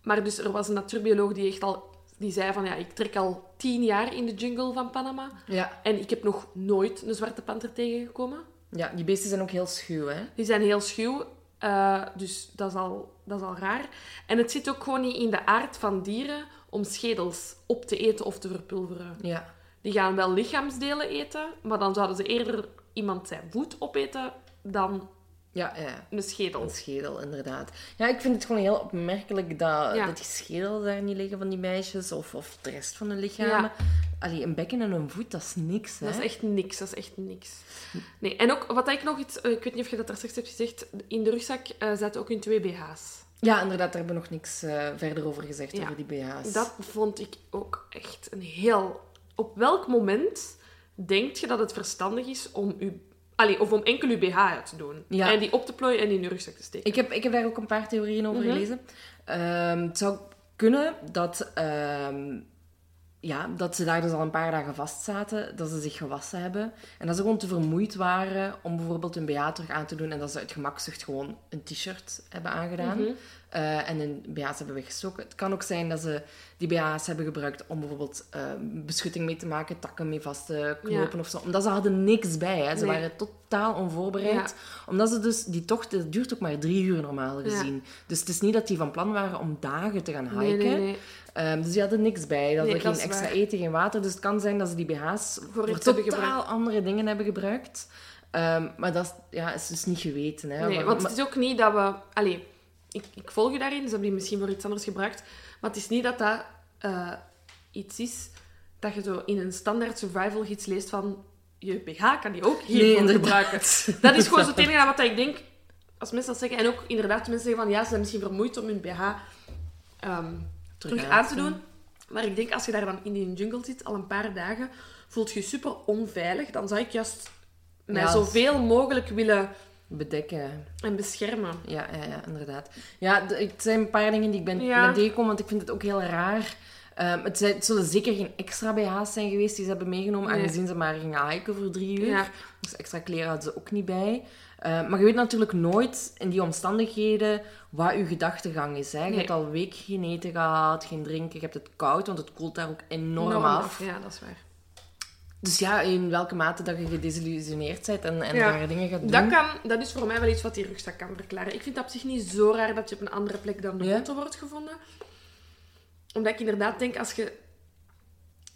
maar dus er was een natuurbioloog die echt al... Die zei van, ja, ik trek al tien jaar in de jungle van Panama. Ja. En ik heb nog nooit een zwarte panter tegengekomen. ja, die beesten zijn ook heel schuw, hè? Die zijn heel schuw. eh, dus dat is, al, dat is al raar. En het zit ook gewoon niet in de aard van dieren om schedels op te eten of te verpulveren. Ja. Die gaan wel lichaamsdelen eten, maar dan zouden ze eerder iemand zijn voet opeten dan Ja, ja. een schedel. Een schedel, inderdaad. Ja, ik vind het gewoon heel opmerkelijk dat, Ja. dat die schedel daar niet liggen van die meisjes of, of de rest van hun lichamen. Allee, een bekken en een voet, dat is niks, hè? Dat is echt niks, dat is echt niks. Nee, en ook, wat ik nog iets... eh, Ik weet niet of je dat daar straks hebt gezegd. In de rugzak eh, zaten ook hun twee BH's. Ja, inderdaad, daar hebben we nog niks eh, verder over gezegd, over die BH's. Dat vond ik ook echt een heel... Op welk moment denk je dat het verstandig is om u... Allee, of om enkel uw BH uit te doen. Ja. En die op te plooien en in uw rugzak te steken. Ik heb, ik heb daar ook een paar theorieën over Mhm. gelezen. Ehm, het zou kunnen dat, ehm, ja, dat ze daar dus al een paar dagen vast zaten, dat ze zich gewassen hebben en dat ze gewoon te vermoeid waren om bijvoorbeeld hun BH terug aan te doen en dat ze uit gemakzucht gewoon een t-shirt hebben aangedaan Mhm. Eh, en hun BH's hebben weggestoken. Het kan ook zijn dat ze die BH's hebben gebruikt om bijvoorbeeld eh, beschutting mee te maken, takken mee vast te knopen of zo, omdat ze hadden niks bij. Hè. Ze Nee. waren totaal onvoorbereid. omdat ze dus, die tocht het duurt ook maar drie uur normaal Ja. gezien. Dus het is niet dat die van plan waren om dagen te gaan hiken. nee, nee. Ehm, dus die hadden niks bij. Dat Nee, dat geen extra waar. eten, geen water. Dus het kan zijn dat ze die BH's voor, hebben totaal andere dingen hebben gebruikt. Ehm, maar dat is, ja, is dus niet geweten. Hè. Nee, Maar- want maar- het is ook niet dat we... Allee, ik, ik volg je daarin, ze hebben die misschien voor iets anders gebruikt. Maar het is niet dat dat eh, iets is dat je zo in een standaard survival gids leest van... Je BH kan je ook Nee, hiervoor inderdaad. gebruiken. Dat is gewoon zo het enige wat ik denk... Als mensen dat zeggen... En ook inderdaad mensen zeggen van... Ja, ze zijn misschien vermoeid om hun BH ehm, terug aan te doen. Maar ik denk, als je daar dan in die jungle zit, al een paar dagen, voelt je je super onveilig. Dan zou ik juist mij Ja, zoveel mogelijk willen Bedekken. en beschermen. Ja, ja, ja inderdaad. Ja, het zijn een paar dingen die ik ben, Ja. ben tegengekomen, want ik vind het ook heel raar. Ehm, het, zijn, het zullen zeker geen extra BH's zijn geweest die ze hebben meegenomen, Nee. aangezien ze maar gingen hiken voor drie uur. Ja. Dus extra kleren hadden ze ook niet bij. Ehm, maar je weet natuurlijk nooit in die omstandigheden wat je gedachtegang is. Hè. Je Nee. hebt al een week geen eten gehad, geen drinken, je hebt het koud, want het koelt daar ook enorm Enorm af. Ja, dat is waar. Dus ja, in welke mate dat je gedesillusioneerd bent en, en Ja. rare dingen gaat doen. Dat, kan, dat is voor mij wel iets wat die rugzak kan verklaren. Ik vind dat op zich niet zo raar dat je op een andere plek dan de Ja? wordt gevonden. Omdat ik inderdaad denk, als je...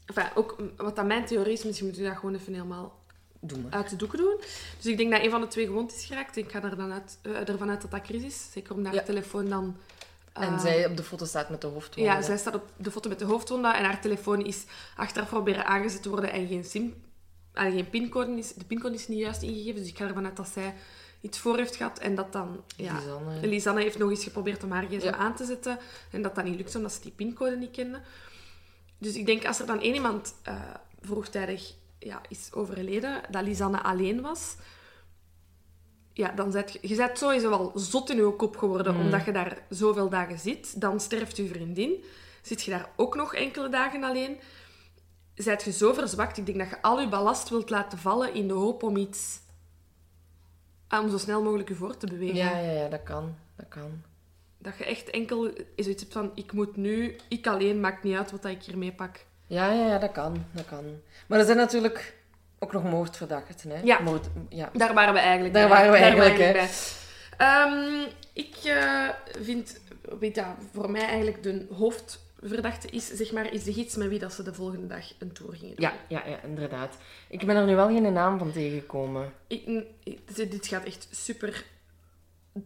Enfin, ook wat aan mijn theorie is, misschien moet je dat gewoon even helemaal uit de doeken doen. Dus ik denk dat een van de twee gewond is geraakt. Ik ga er dan uit, eh, ervan uit dat dat Chris is. Zeker omdat Ja. de telefoon dan En Eh, zij op de foto staat met de hoofdwonde. Ja, zij staat op de foto met de hoofdwonde en haar telefoon is achteraf proberen aangezet te worden en geen, sim, allee, geen pincode is. De pincode is niet juist ingegeven, dus ik ga ervan uit dat zij iets voor heeft gehad en dat dan... Ja, Lisanne. Lisanne heeft nog eens geprobeerd om haar gsm Ja. aan te zetten en dat dat niet lukt omdat ze die pincode niet kende. Dus ik denk als er dan één iemand eh, vroegtijdig ja, is overleden, dat Lisanne alleen was, ja, dan zet je, je bent sowieso wel zot in je kop geworden omdat je daar zoveel dagen zit. Dan sterft je vriendin. Zit je daar ook nog enkele dagen alleen. Zijt je zo verzwakt. Ik denk dat je al je ballast wilt laten vallen in de hoop om iets... ah, om zo snel mogelijk je voor te bewegen. Ja, ja, ja, dat kan. Dat kan. Dat je echt enkel zoiets hebt van... Ik moet nu... Ik alleen maakt niet uit wat ik hier meepak. Ja, ja, ja, dat kan. Dat kan. Maar er zijn natuurlijk ook nog moordverdachten, hè? Ja. Moord, ja. Daar waren we eigenlijk Daar bij. waren we eigenlijk, waren hè. bij. Ehm, ik eh, vind... Weet je, voor mij eigenlijk de hoofdverdachte is, zeg maar, is de gids met wie dat ze de volgende dag een tour gingen doen. Ja, ja, ja, inderdaad. Ik ben er nu wel geen naam van tegengekomen. Ik, dit gaat echt super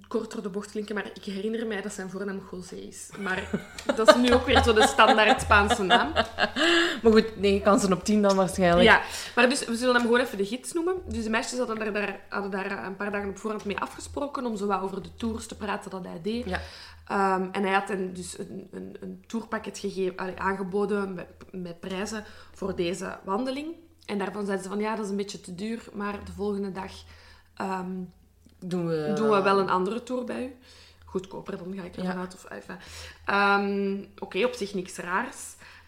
kort door de bocht klinken, maar ik herinner mij dat zijn voornaam José is. Maar dat is nu ook weer zo de standaard Spaanse naam. Maar goed, 9 kansen op 10 dan waarschijnlijk. Ja, maar dus we zullen hem gewoon even de gids noemen. Dus de meisjes hadden daar, daar, hadden daar een paar dagen op voorhand mee afgesproken om zo wat over de tours te praten dat hij deed. Ja. Ehm, en hij had hen dus een, een, een tourpakket gegeven, allee, aangeboden met, met prijzen voor deze wandeling. En daarvan zeiden ze van ja, dat is een beetje te duur, maar de volgende dag ehm, Doen we... doen we wel een andere tour bij u. Goedkoper, dan ga ik ervan Ja. uit. Of. Ehm, Oké, op zich niks raars.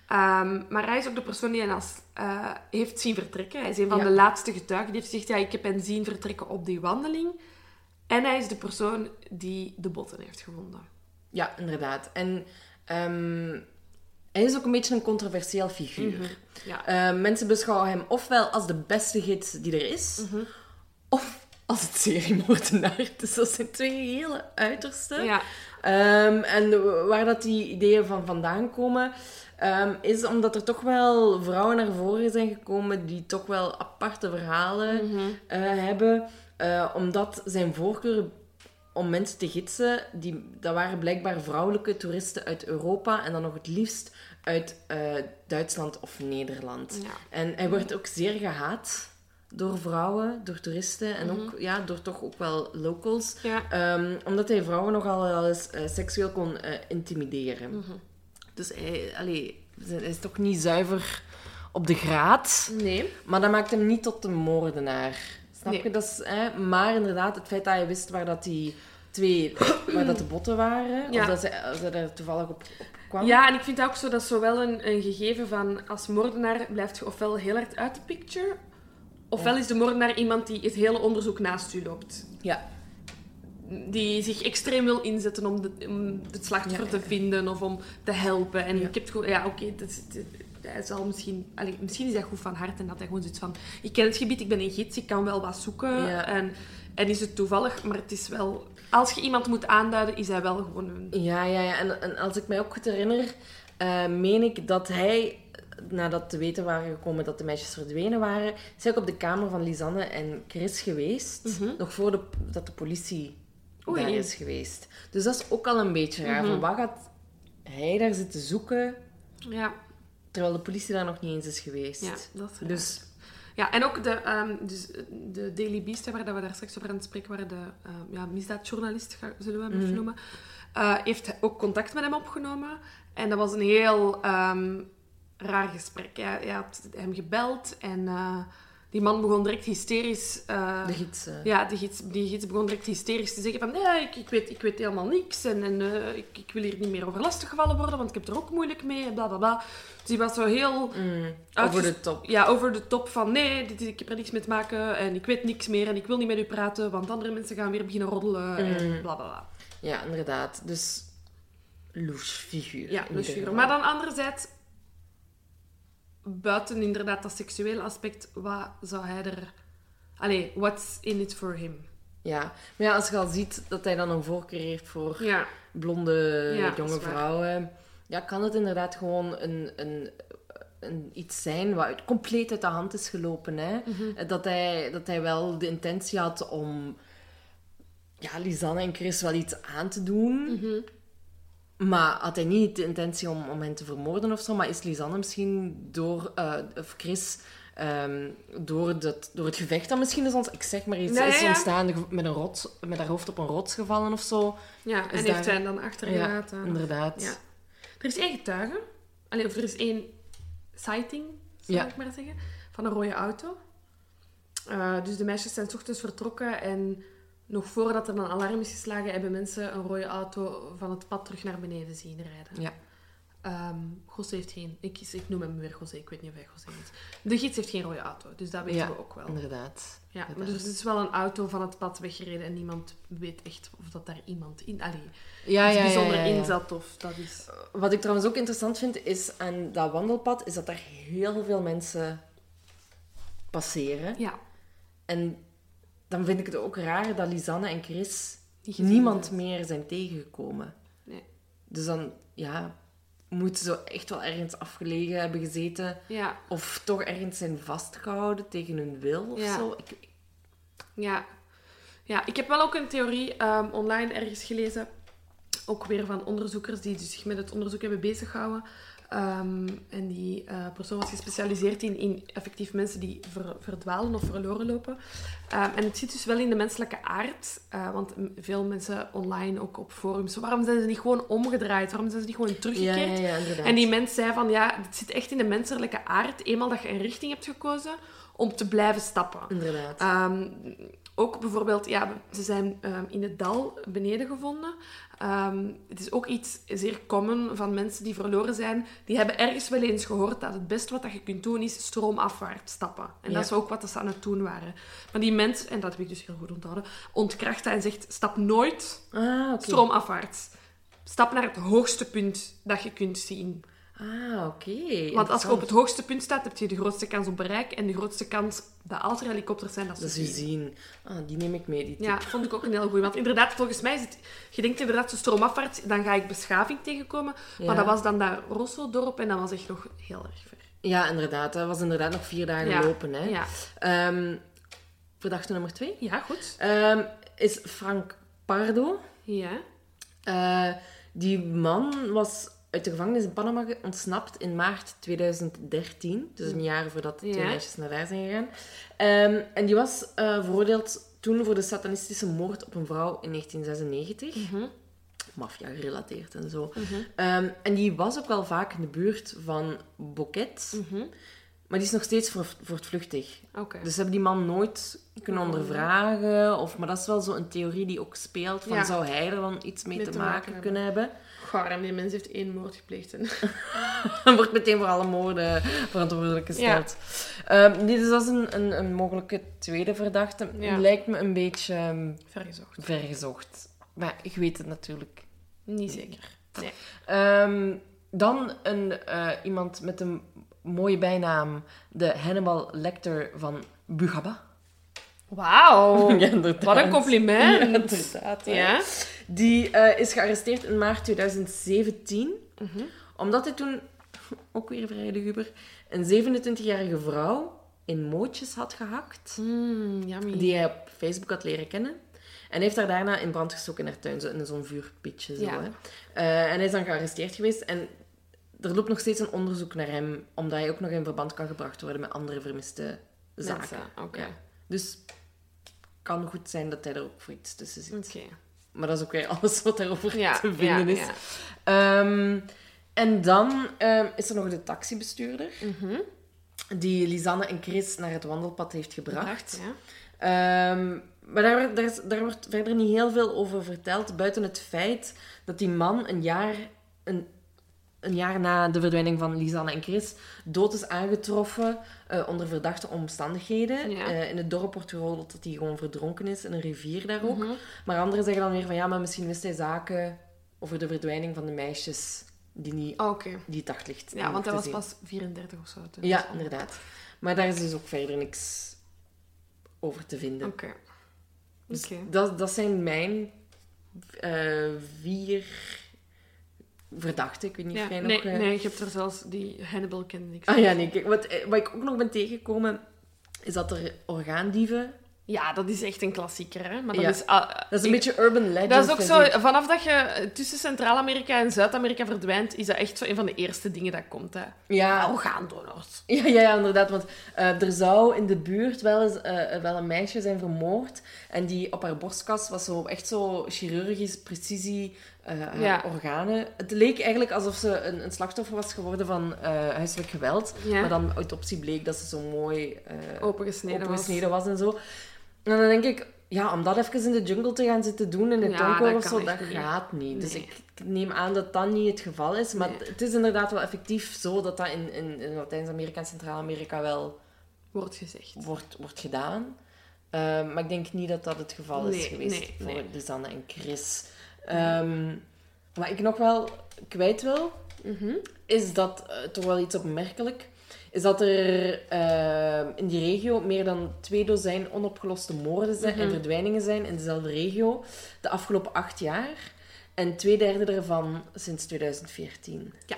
Ehm, maar hij is ook de persoon die hen als, eh, heeft zien vertrekken. Hij is een van Ja. de laatste getuigen. Die heeft gezegd, ja, ik heb hen zien vertrekken op die wandeling. En hij is de persoon die de botten heeft gevonden. Ja, inderdaad. En ehm, hij is ook een beetje een controversieel figuur. Mhm. Ja. Eh, mensen beschouwen hem ofwel als de beste gids die er is, Mhm. of als het seriemoordenaar. Dus dat zijn twee hele uitersten. ja. Ehm, en waar dat die ideeën van vandaan komen, ehm, is omdat er toch wel vrouwen naar voren zijn gekomen die toch wel aparte verhalen Mhm. eh, hebben. Eh, omdat zijn voorkeur om mensen te gidsen, die, dat waren blijkbaar vrouwelijke toeristen uit Europa en dan nog het liefst uit eh, Duitsland of Nederland. Ja. En hij wordt ook zeer gehaat door vrouwen, door toeristen en ook ja, door toch ook wel locals. Ja. Ehm, omdat hij vrouwen nogal wel eens eh, seksueel kon eh, intimideren. Mhm. Dus hij, allee, hij is toch niet zuiver op de graad. Nee. Maar dat maakt hem niet tot een moordenaar. Snap Nee. je? Dat is, hè? Maar inderdaad, het feit dat je wist waar dat die twee waar dat de botten waren, Ja. of dat ze, ze er toevallig op, op kwam. Ja, en ik vind ook zo dat zowel een, een gegeven van als moordenaar blijft je ofwel heel hard uit de picture, ofwel is de moordenaar iemand die het hele onderzoek naast u loopt. Ja. Die zich extreem wil inzetten om, de, om het slachtoffer Ja. te vinden of om te helpen. En Ja. ik heb het gewoon... Ja, oké, hij zal misschien... allee, misschien is hij goed van hart en dat hij gewoon zoiets van... Ik ken het gebied, ik ben een gids, ik kan wel wat zoeken. Ja. En, en is het toevallig, maar het is wel... Als je iemand moet aanduiden, is hij wel gewoon een... Ja, ja, ja. En, en als ik mij ook goed herinner, eh, meen ik dat hij, nadat te weten waren gekomen dat de meisjes verdwenen waren, is hij ook op de kamer van Lisanne en Chris geweest. Mhm. Nog voordat dat de politie Oei. daar is geweest. Dus dat is ook al een beetje raar. Mhm. Van wat gaat hij daar zitten zoeken, Ja, terwijl de politie daar nog niet eens is geweest? ja dat is raar. Dus Ja, en ook de, ehm, dus de Daily Beast, waar dat we daar straks over aan het spreken waren, de ehm, ja, misdaadjournalist, zullen we hem even Mhm. noemen, eh, heeft ook contact met hem opgenomen. En dat was een heel ehm, raar gesprek. Hij, hij had hem gebeld en eh, die man begon direct hysterisch... eh, de gids... ja, die gids, die gids begon direct hysterisch te zeggen van nee, ik, ik, weet, ik weet helemaal niks en, en eh, ik, ik wil hier niet meer over lastiggevallen worden, want ik heb er ook moeilijk mee en bla bla bla. Dus die was zo heel mm, over de top. ja, over de top van nee, dit, ik heb er niks mee te maken en ik weet niks meer en ik wil niet met u praten, want andere mensen gaan weer beginnen roddelen en Mm. bla bla bla. Ja, inderdaad. Dus louche figuur. Ja, ieder figuur. Maar dan anderzijds, buiten inderdaad dat seksuele aspect, wat zou hij er... Allee, what's in it for him? Ja, maar ja, als je al ziet dat hij dan een voorkeur heeft voor Ja, blonde Ja, jonge vrouwen, ja, kan het inderdaad gewoon een, een, een, iets zijn wat compleet uit de hand is gelopen. Hè? Mhm. Dat, hij, dat hij wel de intentie had om ja, Lisanne en Chris wel iets aan te doen. Mhm. Maar had hij niet de intentie om, om hen te vermoorden of zo? Maar is Lisanne misschien door... eh, of Chris... ehm, door, dat, door het gevecht dat misschien is ons... Ik zeg maar iets. Nee, is ja. ontstaan met, een rots, met haar hoofd op een rots gevallen of zo. Ja, en Is heeft daar- zij dan achtergelaten. Inderdaad. Ja. Er is één getuige. Allee, of er is één sighting, zou Ja. ik maar zeggen, van een rode auto. Eh, dus de meisjes zijn 's ochtends vertrokken en nog voordat er een alarm is geslagen, hebben mensen een rode auto van het pad terug naar beneden zien rijden. Ja. José heeft geen... Ik, ik noem hem weer José, ik weet niet of hij José is. De gids heeft geen rode auto, dus dat weten Ja, we ook wel. Inderdaad. Ja, maar Inderdaad. dus het is wel een auto van het pad weggereden en niemand weet echt of dat daar iemand in... Allee, Ja, ja, bijzonder in zat of dat is... Wat ik trouwens ook interessant vind, is aan dat wandelpad, is dat daar heel veel mensen passeren. Ja, En dan vind ik het ook raar dat Lisanne en Chris niemand meer zijn tegengekomen. nee. Dus dan, ja, moeten ze echt wel ergens afgelegen hebben gezeten. Ja, Of toch ergens zijn vastgehouden tegen hun wil of Ja. zo. Ik, ja. Ja, ik heb wel ook een theorie ehm, online ergens gelezen. Ook weer van onderzoekers die zich met het onderzoek hebben bezighouden. Ehm, en die eh, persoon was gespecialiseerd in, in effectief mensen die ver- verdwalen of verloren lopen. Ehm, en het zit dus wel in de menselijke aard. eh, want veel mensen online, ook op forums, waarom zijn ze niet gewoon omgedraaid? Waarom zijn ze niet gewoon teruggekeerd? ja, ja, inderdaad. En die mens zei van, ja, het zit echt in de menselijke aard. Eenmaal dat je een richting hebt gekozen, om te blijven stappen. Inderdaad. Ehm, ook bijvoorbeeld, ja, ze zijn ehm, in het dal beneden gevonden. Ehm, het is ook iets zeer common van mensen die verloren zijn. Die hebben ergens wel eens gehoord dat het beste wat dat je kunt doen is stroomafwaarts stappen. En Ja. dat is ook wat ze aan het doen waren. Maar die mens, en dat heb ik dus heel goed onthouden, ontkracht dat en zegt, stap nooit Ah, stroomafwaarts. Stap naar het hoogste punt dat je kunt zien. Ah, oké. Want als je op het hoogste punt staat, heb je de grootste kans op bereik. En de grootste kans dat als er helikopters zijn, dat ze Dat zien. zien. Ah, die neem ik mee, die tip. Ja, vond ik ook een heel goeie. Want inderdaad, volgens mij is het... Je denkt inderdaad, zo stroomafwaarts, dan ga ik beschaving tegenkomen. Ja. Maar dat was dan dat Rosso-dorp en dat was echt nog heel erg ver. Ja, inderdaad. Dat was inderdaad nog vier dagen Ja. lopen. Hè. Ja, Ehm, verdachte nummer twee ja goed. ehm, is Frank Pardo. Ja. Eh, die man was uit de gevangenis in Panama ontsnapt in maart 2013. Dus een jaar voordat de twee Ja. meisjes naar daar zijn gegaan. Ehm, en die was eh, veroordeeld toen voor de satanistische moord op een vrouw in 1996. Mhm. Maffia gerelateerd en zo. Ehm, en die was ook wel vaak in de buurt van Boquet. Mhm. Maar die is nog steeds voor, voortvluchtig. Oké. Dus ze hebben die man nooit kunnen ondervragen. Of, maar dat is wel zo'n theorie die ook speelt. Van, Ja. Zou hij er dan iets mee Mee te, te maken, maken kunnen hebben? Gaar, die mens heeft één moord gepleegd. En... Wordt meteen voor alle moorden verantwoordelijk gesteld. Ehm, nee, dus dat is een, een, een mogelijke tweede verdachte. Ja. Lijkt me een beetje ehm, Vergezocht. vergezocht. Maar ik weet het natuurlijk. Niet zeker. Nee. Ehm, dan een, eh, iemand met een mooie bijnaam. De Hannibal Lecter van Bugaba. Wauw. Ja. Wat een compliment. Ja, inderdaad. hè. Ja. Die eh, is gearresteerd in maart 2017. Mhm. Omdat hij toen, ook weer vrij luguber, een 27-jarige vrouw in mootjes had gehakt. Mm. Die hij op Facebook had leren kennen. En heeft haar daarna in brand gestoken in haar tuin, zo in zo'n vuurpitje. Zo, hè. Eh, en hij is dan gearresteerd geweest. En er loopt nog steeds een onderzoek naar hem, omdat hij ook nog in verband kan gebracht worden met andere vermiste zaken. Mensen, Oké. Ja. Dus kan goed zijn dat hij er ook voor iets tussen zit. Oké. Maar dat is ook weer alles wat daarover Ja, te vinden is. ja. Ehm, en dan ehm, is er nog de taxibestuurder, Mhm. die Lisanne en Chris naar het wandelpad heeft gebracht. Ja. Ehm, maar daar, daar, is- daar wordt verder niet heel veel over verteld, buiten het feit dat die man een jaar, een, een jaar na de verdwijning van Lisanne en Chris dood is aangetroffen eh, onder verdachte omstandigheden. Ja. Eh, in het dorp wordt geroddeld dat hij gewoon verdronken is in een rivier daar ook. Mhm. Maar anderen zeggen dan weer van ja, maar misschien wist hij zaken over de verdwijning van de meisjes die niet Oké. die het daglicht Ja, want hij was zien. pas 34 of zo. toen. Ja, inderdaad. Maar daar is dus ook verder niks over te vinden. Oké. Dus dat, dat zijn mijn eh, vier verdachten. Ik weet niet Ja, of jij nee, nog... eh, nee, je hebt er zelfs die Hannibal kende ik. Ah ja, nee. Kijk, wat, eh, wat ik ook nog ben tegengekomen, is dat er orgaandieven Ja, dat is echt een klassieker, hè. Maar dat Ja. is... ah, Dat is een ik- beetje urban legend. Dat is ook zo, ik. vanaf dat je tussen Centraal-Amerika en Zuid-Amerika verdwijnt, is dat echt zo een van de eerste dingen dat komt. Hè. Ja, Orgaandonors. Ja, ja, ja, inderdaad. Want eh, er zou in de buurt wel eens wel een meisje zijn vermoord. En die op haar borstkas was zo echt zo chirurgisch precisie eh, Ja. organen. Het leek eigenlijk alsof ze een, een slachtoffer was geworden van eh, huiselijk geweld. Ja. Maar dan autopsie bleek dat ze zo mooi eh Opengesneden was. opengesneden was en zo. En dan denk ik, ja, om dat even in de jungle te gaan zitten doen in het Ja, donker dat of zo, dat niet. gaat niet. Dus ik neem aan dat dat niet het geval is. Maar Nee. het is inderdaad wel effectief zo dat dat in, in, in Latijns-Amerika en Centraal-Amerika wel Wordt gezegd. wordt, wordt gedaan. Ehm, maar ik denk niet dat dat het geval is geweest voor nee. Lisanne en Chris. Ehm, wat ik nog wel kwijt wil, Mhm. is dat, eh, toch wel iets opmerkelijk, is dat er ehm, in die regio meer dan twee dozijn onopgeloste moorden zijn en Mhm. verdwijningen zijn in dezelfde regio de afgelopen acht jaar. En twee derde daarvan sinds 2014. Dat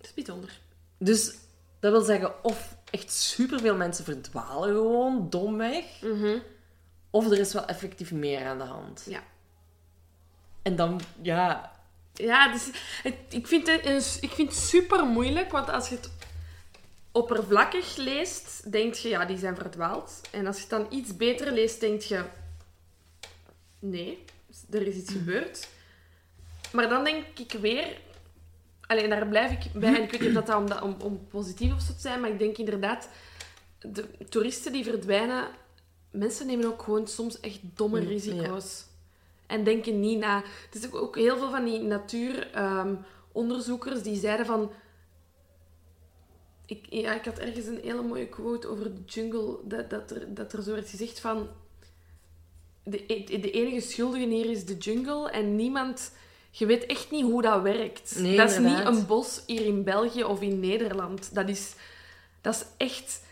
is bijzonder. Dus dat wil zeggen, of echt superveel mensen verdwalen gewoon domweg, Mhm. of er is wel effectief meer aan de hand. Ja. En dan, ja, Ja, dus het, ik, vind het, ik vind het super moeilijk, want als je het oppervlakkig leest, denk je, ja, die zijn verdwaald. En als je het dan iets beter leest, denk je, nee, er is iets gebeurd. Maar dan denk ik weer, alleen daar blijf ik bij, en ik weet niet of dat, dat om, om, om positief of zo te zijn, maar ik denk inderdaad, de toeristen die verdwijnen, mensen nemen ook gewoon soms echt domme Mm, ja. En denken niet na. Het is ook- heel veel van die natuuronderzoekers die zeiden van... Ik, ja, ik had ergens een hele mooie quote over de jungle, dat, dat, er, dat er zo werd gezegd van... De, e- de enige schuldige hier is de jungle en niemand... Je weet echt niet hoe dat werkt. Nee, dat is niet een bos hier in België of in Nederland. Dat is, dat is echt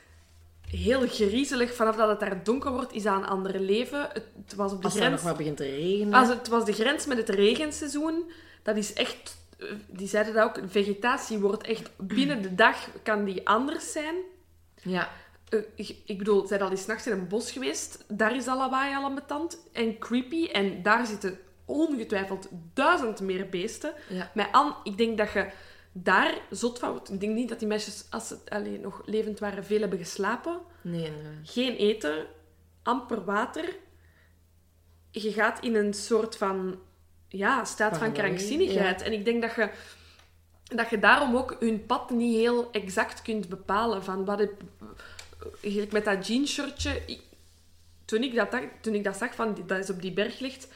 heel griezelig. Vanaf dat het daar donker wordt, is dat een ander leven. Het, het was op de als het dan grens... nog maar begint te regenen. Als het was de grens met het regenseizoen. Dat is echt... eh, Die zeiden dat ook. Vegetatie wordt echt... Binnen de dag kan die anders zijn. Ja, Eh, ik bedoel, zijn al eens nachts in een bos geweest. Daar is al lawaai al. En creepy. En daar zitten ongetwijfeld duizend meer beesten. ja. Met Anne, ik denk dat je daar zot van. Ik denk niet dat die meisjes, als ze alleen nog levend waren, veel hebben geslapen. Nee. Geen eten, amper water. Je gaat in een soort van ja, staat van krankzinnigheid. En ik denk dat je, dat je daarom ook hun pad niet heel exact kunt bepalen. Van wat heb, met dat jeanshirtje... ik- Toen ik dat, toen ik dat zag, van, dat is op die berg ligt...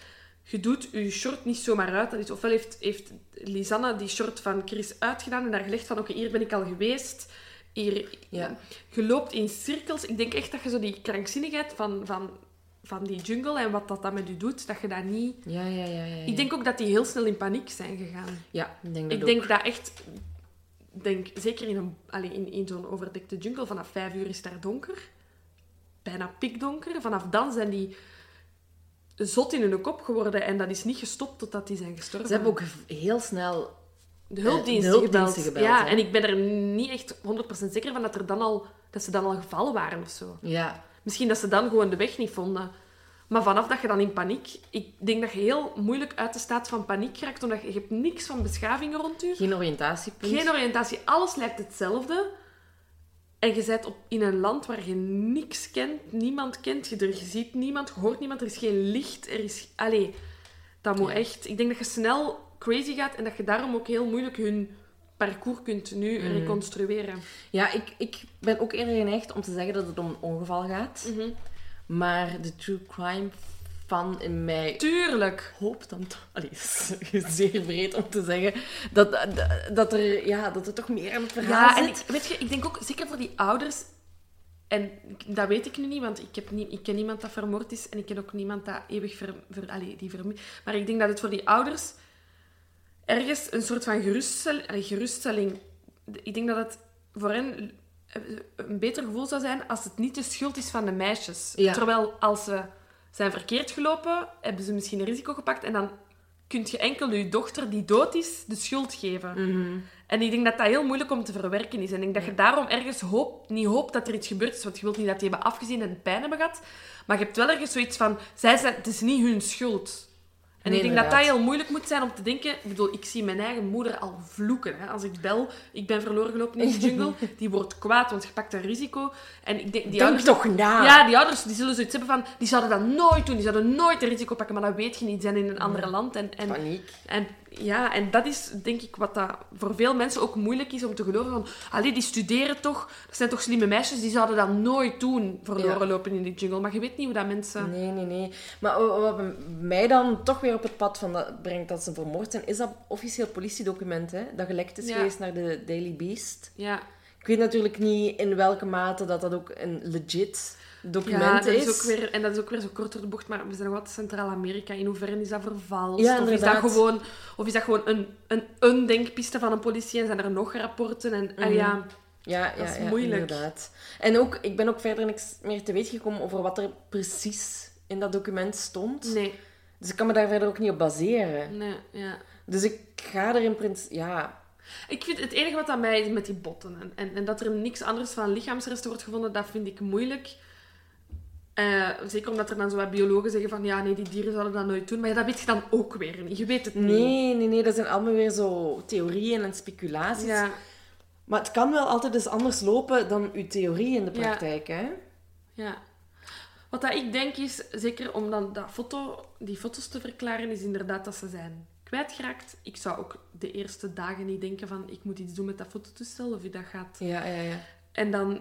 Je doet je short niet zomaar uit. Dat is, ofwel heeft, heeft Lisanne die short van Chris uitgedaan en daar gelegd van... Oké, hier ben ik al geweest. Hier, Ja. je loopt in cirkels. Ik denk echt dat je zo die krankzinnigheid van, van, van die jungle en wat dat dan met je doet, dat je dat niet... Ja, ja, ja, ja, ja. Ik denk ook dat die heel snel in paniek zijn gegaan. Ja, ik denk dat Ik ook. denk dat echt... Denk, zeker in, een, allee, in, in zo'n overdekte jungle, vanaf vijf uur is daar donker. Bijna pikdonker. Vanaf dan zijn die zot in hun kop geworden en dat is niet gestopt totdat die zijn gestorven. Ze hebben ook heel snel... de hulpdiensten, de hulpdiensten gebeld. gebeld, Ja, hè? en ik ben er niet echt 100% zeker van dat, er dan al, dat ze dan al gevallen waren of zo. Ja, Misschien dat ze dan gewoon de weg niet vonden. Maar vanaf dat je dan in paniek... Ik denk dat je heel moeilijk uit de staat van paniek raakt, omdat je, je hebt niks van beschaving rond je. geen oriëntatiepunt. Geen oriëntatie. Alles lijkt hetzelfde. En je bent op, in een land waar je niks kent, niemand kent je er. Je ziet niemand, je hoort niemand, er is geen licht. Er is... Allee, dat moet Ja. echt... Ik denk dat je snel crazy gaat en dat je daarom ook heel moeilijk hun parcours kunt nu Mhm. reconstrueren. Ja, ik, ik ben ook eerder geneigd om te zeggen dat het om een ongeval gaat. Mhm. Maar de true crime fan in mij Tuurlijk. hoopt dan toch... Allee, zeer breed om te zeggen. Dat, dat, dat, er, ja, dat er toch meer aan het verhaal Ja, en ik, weet je, ik denk ook, zeker voor die ouders... En dat weet ik nu niet, want ik, heb niet, ik ken niemand dat vermoord is en ik ken ook niemand dat eeuwig ver, ver, allee, die vermi- Maar ik denk dat het voor die ouders ergens een soort van geruststel, allee, geruststelling... Ik denk dat het voor hen een beter gevoel zou zijn als het niet de schuld is van de meisjes. Ja. Terwijl als ze zijn verkeerd gelopen, hebben ze misschien een risico gepakt en dan kun je enkel je dochter die dood is de schuld geven. Mhm. En ik denk dat dat heel moeilijk om te verwerken is. En ik denk dat je daarom ergens hoop, niet hoopt dat er iets gebeurd is. Want je wilt niet dat die hebben afgezien en pijn hebben gehad. Maar je hebt wel ergens zoiets van... Zij zijn, het is niet hun schuld. En Nee, ik denk dat dat heel moeilijk moet zijn om te denken... Ik bedoel, ik zie mijn eigen moeder al vloeken. Hè. Als ik bel, ik ben verloren gelopen in de jungle. Die wordt kwaad, want je pakt een risico. En ik denk... Die Denk ouders, toch na. ja, die ouders die zullen zoiets hebben van... Die zouden dat nooit doen. Die zouden nooit een risico pakken. Maar dat weet je niet. Die zijn in een ander land. En, en Paniek. en ja, en dat is denk ik wat dat voor veel mensen ook moeilijk is om te geloven. Van, allee, die studeren toch, dat zijn toch slimme meisjes, die zouden dat nooit doen, verloren Ja. lopen in die jungle. Maar je weet niet hoe dat mensen... Nee, nee, nee. Maar wa- wat mij dan toch weer op het pad van dat brengt dat ze vermoord zijn, is dat officieel politiedocument, hè? Dat gelekt is Ja. geweest naar de Daily Beast. Ja, Ik weet natuurlijk niet in welke mate dat dat ook een legit ja document dat is. ook weer, en dat is ook weer zo kort door de bocht, maar we zijn nog altijd Centraal-Amerika. In hoeverre is dat vervalst? Ja, of, is dat gewoon, of is dat gewoon een, een, een denkpiste van een politie en zijn er nog rapporten? En, Mhm. ja, Ja, ja, Dat is ja, moeilijk. inderdaad. En ook, ik ben ook verder niks meer te weten gekomen over wat er precies in dat document stond. nee, Dus ik kan me daar verder ook niet op baseren. nee, ja. Dus ik ga er in principe... Ja, Ik vind het enige wat aan mij is met die botten. En, en, en dat er niks anders van lichaamsresten wordt gevonden, dat vind ik moeilijk. Eh, zeker omdat er dan zo wat biologen zeggen van ja, nee, die dieren zouden dat nooit doen. Maar ja, dat weet je dan ook weer niet. Je weet het niet. nee, nee, nee. Dat zijn allemaal weer zo theorieën en speculaties. Ja, Maar het kan wel altijd eens anders lopen dan uw theorie in de Ja. praktijk, hè? ja. Wat dat ik denk is, zeker om dan dat foto, die foto's te verklaren, is inderdaad dat ze zijn kwijtgeraakt. Ik zou ook de eerste dagen niet denken van ik moet iets doen met dat fototoestel of dat gaat Ja, ja, ja. En dan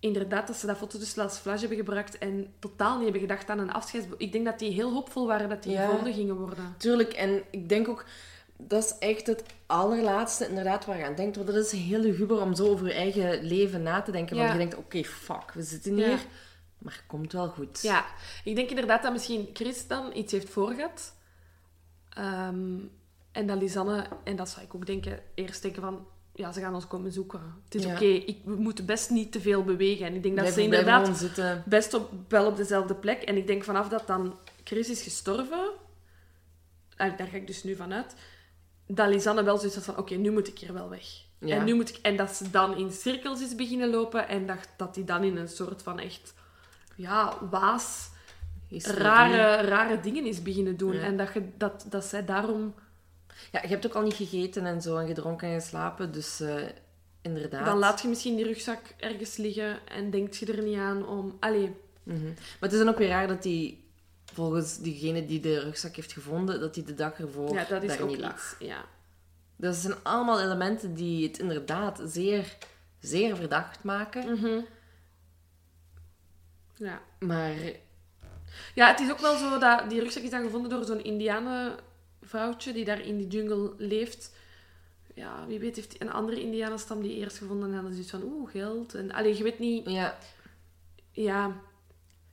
inderdaad dat ze dat foto dus als flash hebben gebruikt en totaal niet hebben gedacht aan een afscheids... Ik denk dat die heel hoopvol waren dat die Ja. gevonden gingen worden. Tuurlijk, en ik denk ook... Dat is echt het allerlaatste inderdaad waar je aan denkt. Want dat is heel luguber om zo over je eigen leven na te denken. Ja. Want je denkt, oké, fuck, we zitten hier. Ja. Maar het komt wel goed. Ja, ik denk inderdaad dat misschien Chris dan iets heeft voorgehad. Ehm, en dat Lisanne, en dat zou ik ook denken, eerst denken van... Ja, ze gaan ons komen zoeken. Het is Ja. oké, we moeten best niet te veel bewegen. En ik denk dat Blijf, ze inderdaad best op, wel op dezelfde plek. En ik denk vanaf dat dan Chris is gestorven, daar ga ik dus nu vanuit, dat Lisanne wel zoiets had van, oké, nu moet ik hier wel weg. Ja. En, nu moet ik, en dat ze dan in cirkels is beginnen lopen en dat, dat die dan in een soort van echt, ja, waas, rare, rare dingen is beginnen doen. Ja. En dat, je, dat, dat zij daarom... Ja, je hebt ook al niet gegeten en zo, en gedronken en geslapen. Dus eh, inderdaad. Dan laat je misschien die rugzak ergens liggen en denkt je er niet aan om... Allee, Mhm. Maar het is dan ook weer raar dat die, volgens diegene die de rugzak heeft gevonden, dat die de dag ervoor ja, dat is daar ook niet lag. iets. Ja. Dat zijn allemaal elementen die het inderdaad zeer, zeer verdacht maken. Mhm. Ja. Maar Ja, het is ook wel zo dat die rugzak is dan gevonden door zo'n indianenvrouwtje die daar in die jungle leeft. Ja, wie weet heeft een andere indianenstam die eerst gevonden en dan is iets van oeh, geld. En, allee, je weet niet... ja, Ja,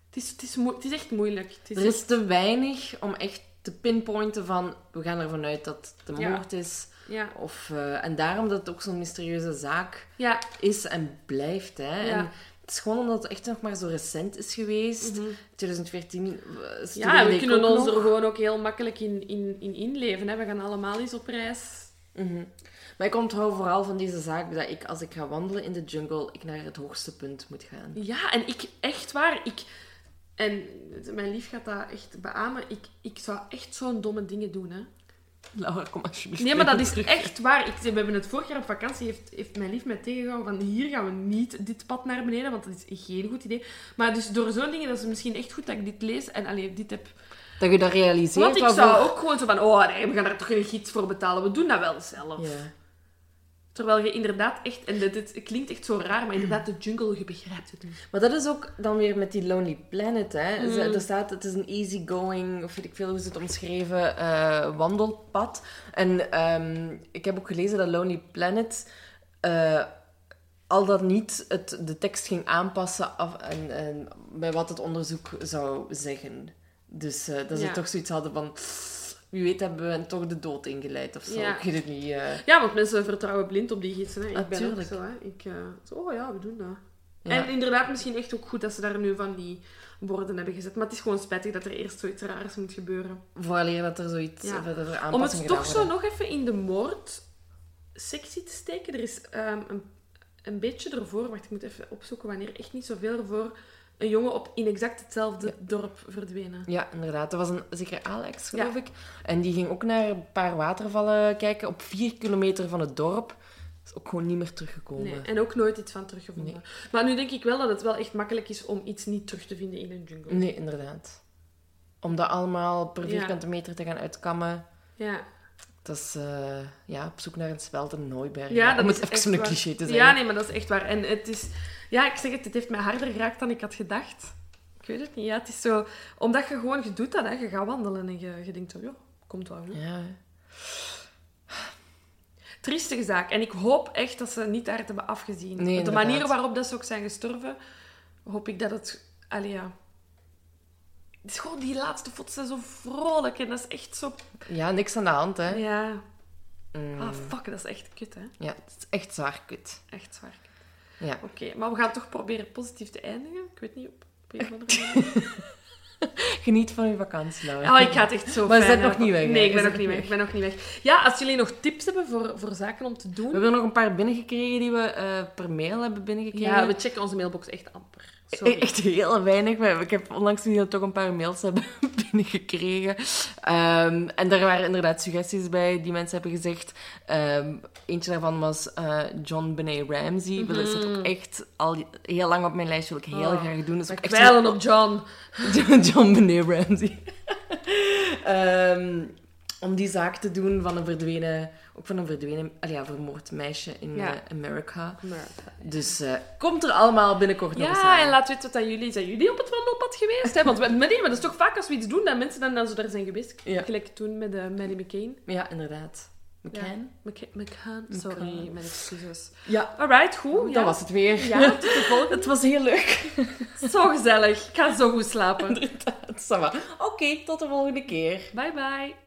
het is, het is, het is echt moeilijk. Het is er is te weinig om echt te pinpointen van we gaan ervan uit dat het een Ja. moord is. Ja, Of, eh, en daarom dat het ook zo'n mysterieuze zaak ja, is en blijft. Hè. En het is gewoon omdat het echt nog maar zo recent is geweest. mhm. 2014 eh, ja we kunnen ons nog. er gewoon ook heel makkelijk in, in, in inleven. Hè. We gaan allemaal eens op reis. Mhm. Maar ik onthoud vooral van deze zaak dat ik, als ik ga wandelen in de jungle, ik naar het hoogste punt moet gaan. Ja, en ik, echt waar, ik... En mijn lief gaat dat echt beamen. Ik, ik zou echt zo'n domme dingen doen, hè. Laura, kom alsjeblieft. Nee, maar dat is terug. echt waar. Ik, we hebben het vorig jaar op vakantie, heeft, heeft mijn lief mij tegengehouden van hier gaan we niet dit pad naar beneden, want dat is geen goed idee. Maar dus door zo'n dingen, dat is misschien echt goed dat ik dit lees en alleen dit heb. Dat je dat realiseert. Want ik zou ook gewoon zo van, oh nee, we gaan daar toch geen gids voor betalen, we doen dat wel zelf. Ja. Terwijl je inderdaad echt, en dit, dit klinkt echt zo raar, maar inderdaad de jungle, je begrijpt het niet. Maar dat is ook dan weer met die Lonely Planet. Hè. Mm. Er staat, het is een easygoing, of weet ik veel hoe ze het omschreven, eh, wandelpad. En ehm, ik heb ook gelezen dat Lonely Planet eh, al dat niet het, de tekst ging aanpassen af, en, en bij wat het onderzoek zou zeggen. Dus eh, dat ze Ja. toch zoiets hadden van... Wie weet hebben we toch de dood ingeleid of zo. Ja. Ik weet het niet. eh. Ja, want mensen vertrouwen blind op die gidsen. Hè. Ik ben ook Natuurlijk. zo, hè. Ik, eh, zo, oh ja, we doen dat. En inderdaad, misschien echt ook goed dat ze daar nu van die borden hebben gezet. Maar het is gewoon spijtig dat er eerst zoiets raars moet gebeuren. Vooraleer dat er zoiets Ja. verder Om het toch zo nog even in de moord sectie te steken. Er is ehm, een, een beetje ervoor, wacht, ik moet even opzoeken wanneer, echt niet zoveel ervoor, een jongen op in exact hetzelfde dorp verdwenen. Ja, inderdaad. Dat was een zeker Alex, geloof Ja. ik. En die ging ook naar een paar watervallen kijken op vier kilometer van het dorp. Is ook gewoon niet meer teruggekomen. Nee, en ook nooit iets van teruggevonden. Nee. Maar nu denk ik wel dat het wel echt makkelijk is om iets niet terug te vinden in een jungle. Nee, inderdaad. Om dat allemaal per Ja. vierkante meter te gaan uitkammen. Ja, Dat is eh, ja, op zoek naar een speld en Nooiberg. ja dat om is het even echt zo'n waar. cliché te zijn. Ja, nee, maar dat is echt waar. En het is... Ja, ik zeg het, het heeft mij harder geraakt dan ik had gedacht. Ik weet het niet. Ja, het is zo... Omdat je gewoon... Je doet dat, hè. Je gaat wandelen en je, je denkt zo... Ja, komt wel goed. Ja. Triestige zaak. En ik hoop echt dat ze niet daar hebben afgezien. Nee, de manier waarop dat ze ook zijn gestorven, hoop ik dat het... Allee, ja. Het is gewoon die laatste foto's zijn zo vrolijk en dat is echt zo... ja, niks aan de hand, hè. Ja. Mm. Ah, fuck, dat is echt kut, hè. Ja, het is echt zwaar kut. Echt zwaar. Ja. Oké, maar we gaan toch proberen positief te eindigen. Ik weet niet, op, op een of andere manier. Geniet van je vakantie, Laura. Oh, ik ga het echt zo Maar fijn bent nog hebben. niet weg, hè? Nee, ik ben nog niet weg. Ik ben nog niet weg. Ja, als jullie nog tips hebben voor, voor zaken om te We doen... hebben er nog een paar binnengekregen die we eh, per mail hebben binnengekregen. Ja, we checken onze mailbox echt amper. Sorry. E- Echt heel weinig. maar Ik heb onlangs we toch een paar mails hebben binnengekregen. Ehm, en daar waren inderdaad suggesties bij die mensen hebben gezegd. Ehm, eentje daarvan was eh, John Benet Ramsey. Dat is ook echt al heel lang op mijn lijst. Wil ik heel Oh, graag doen. We ook echt op John. John Benet Ramsey. Ehm, om die zaak te doen van een verdwenen... Ook van een verdwenen... ah ja, vermoord meisje in Ja. eh, Amerika. Dus eh, komt er allemaal binnenkort nog eens Ja, aan. en laat weten wat dat jullie... Zijn jullie op het wandelpad geweest? Hè? Want met maar dat is toch vaak als we iets doen, dat mensen dan, dan zo daar zijn geweest. Ja. Gelijk toen met uh, Maddie McCain. Ja, inderdaad. McCann? McCain. McCann. Sorry, mijn excuses. Ja, Alright, goed. dat was het weer. Ja, tot de volgende. Het was heel leuk. Zo gezellig. Ik ga zo goed slapen. Inderdaad. Oké, tot de volgende keer. Bye bye.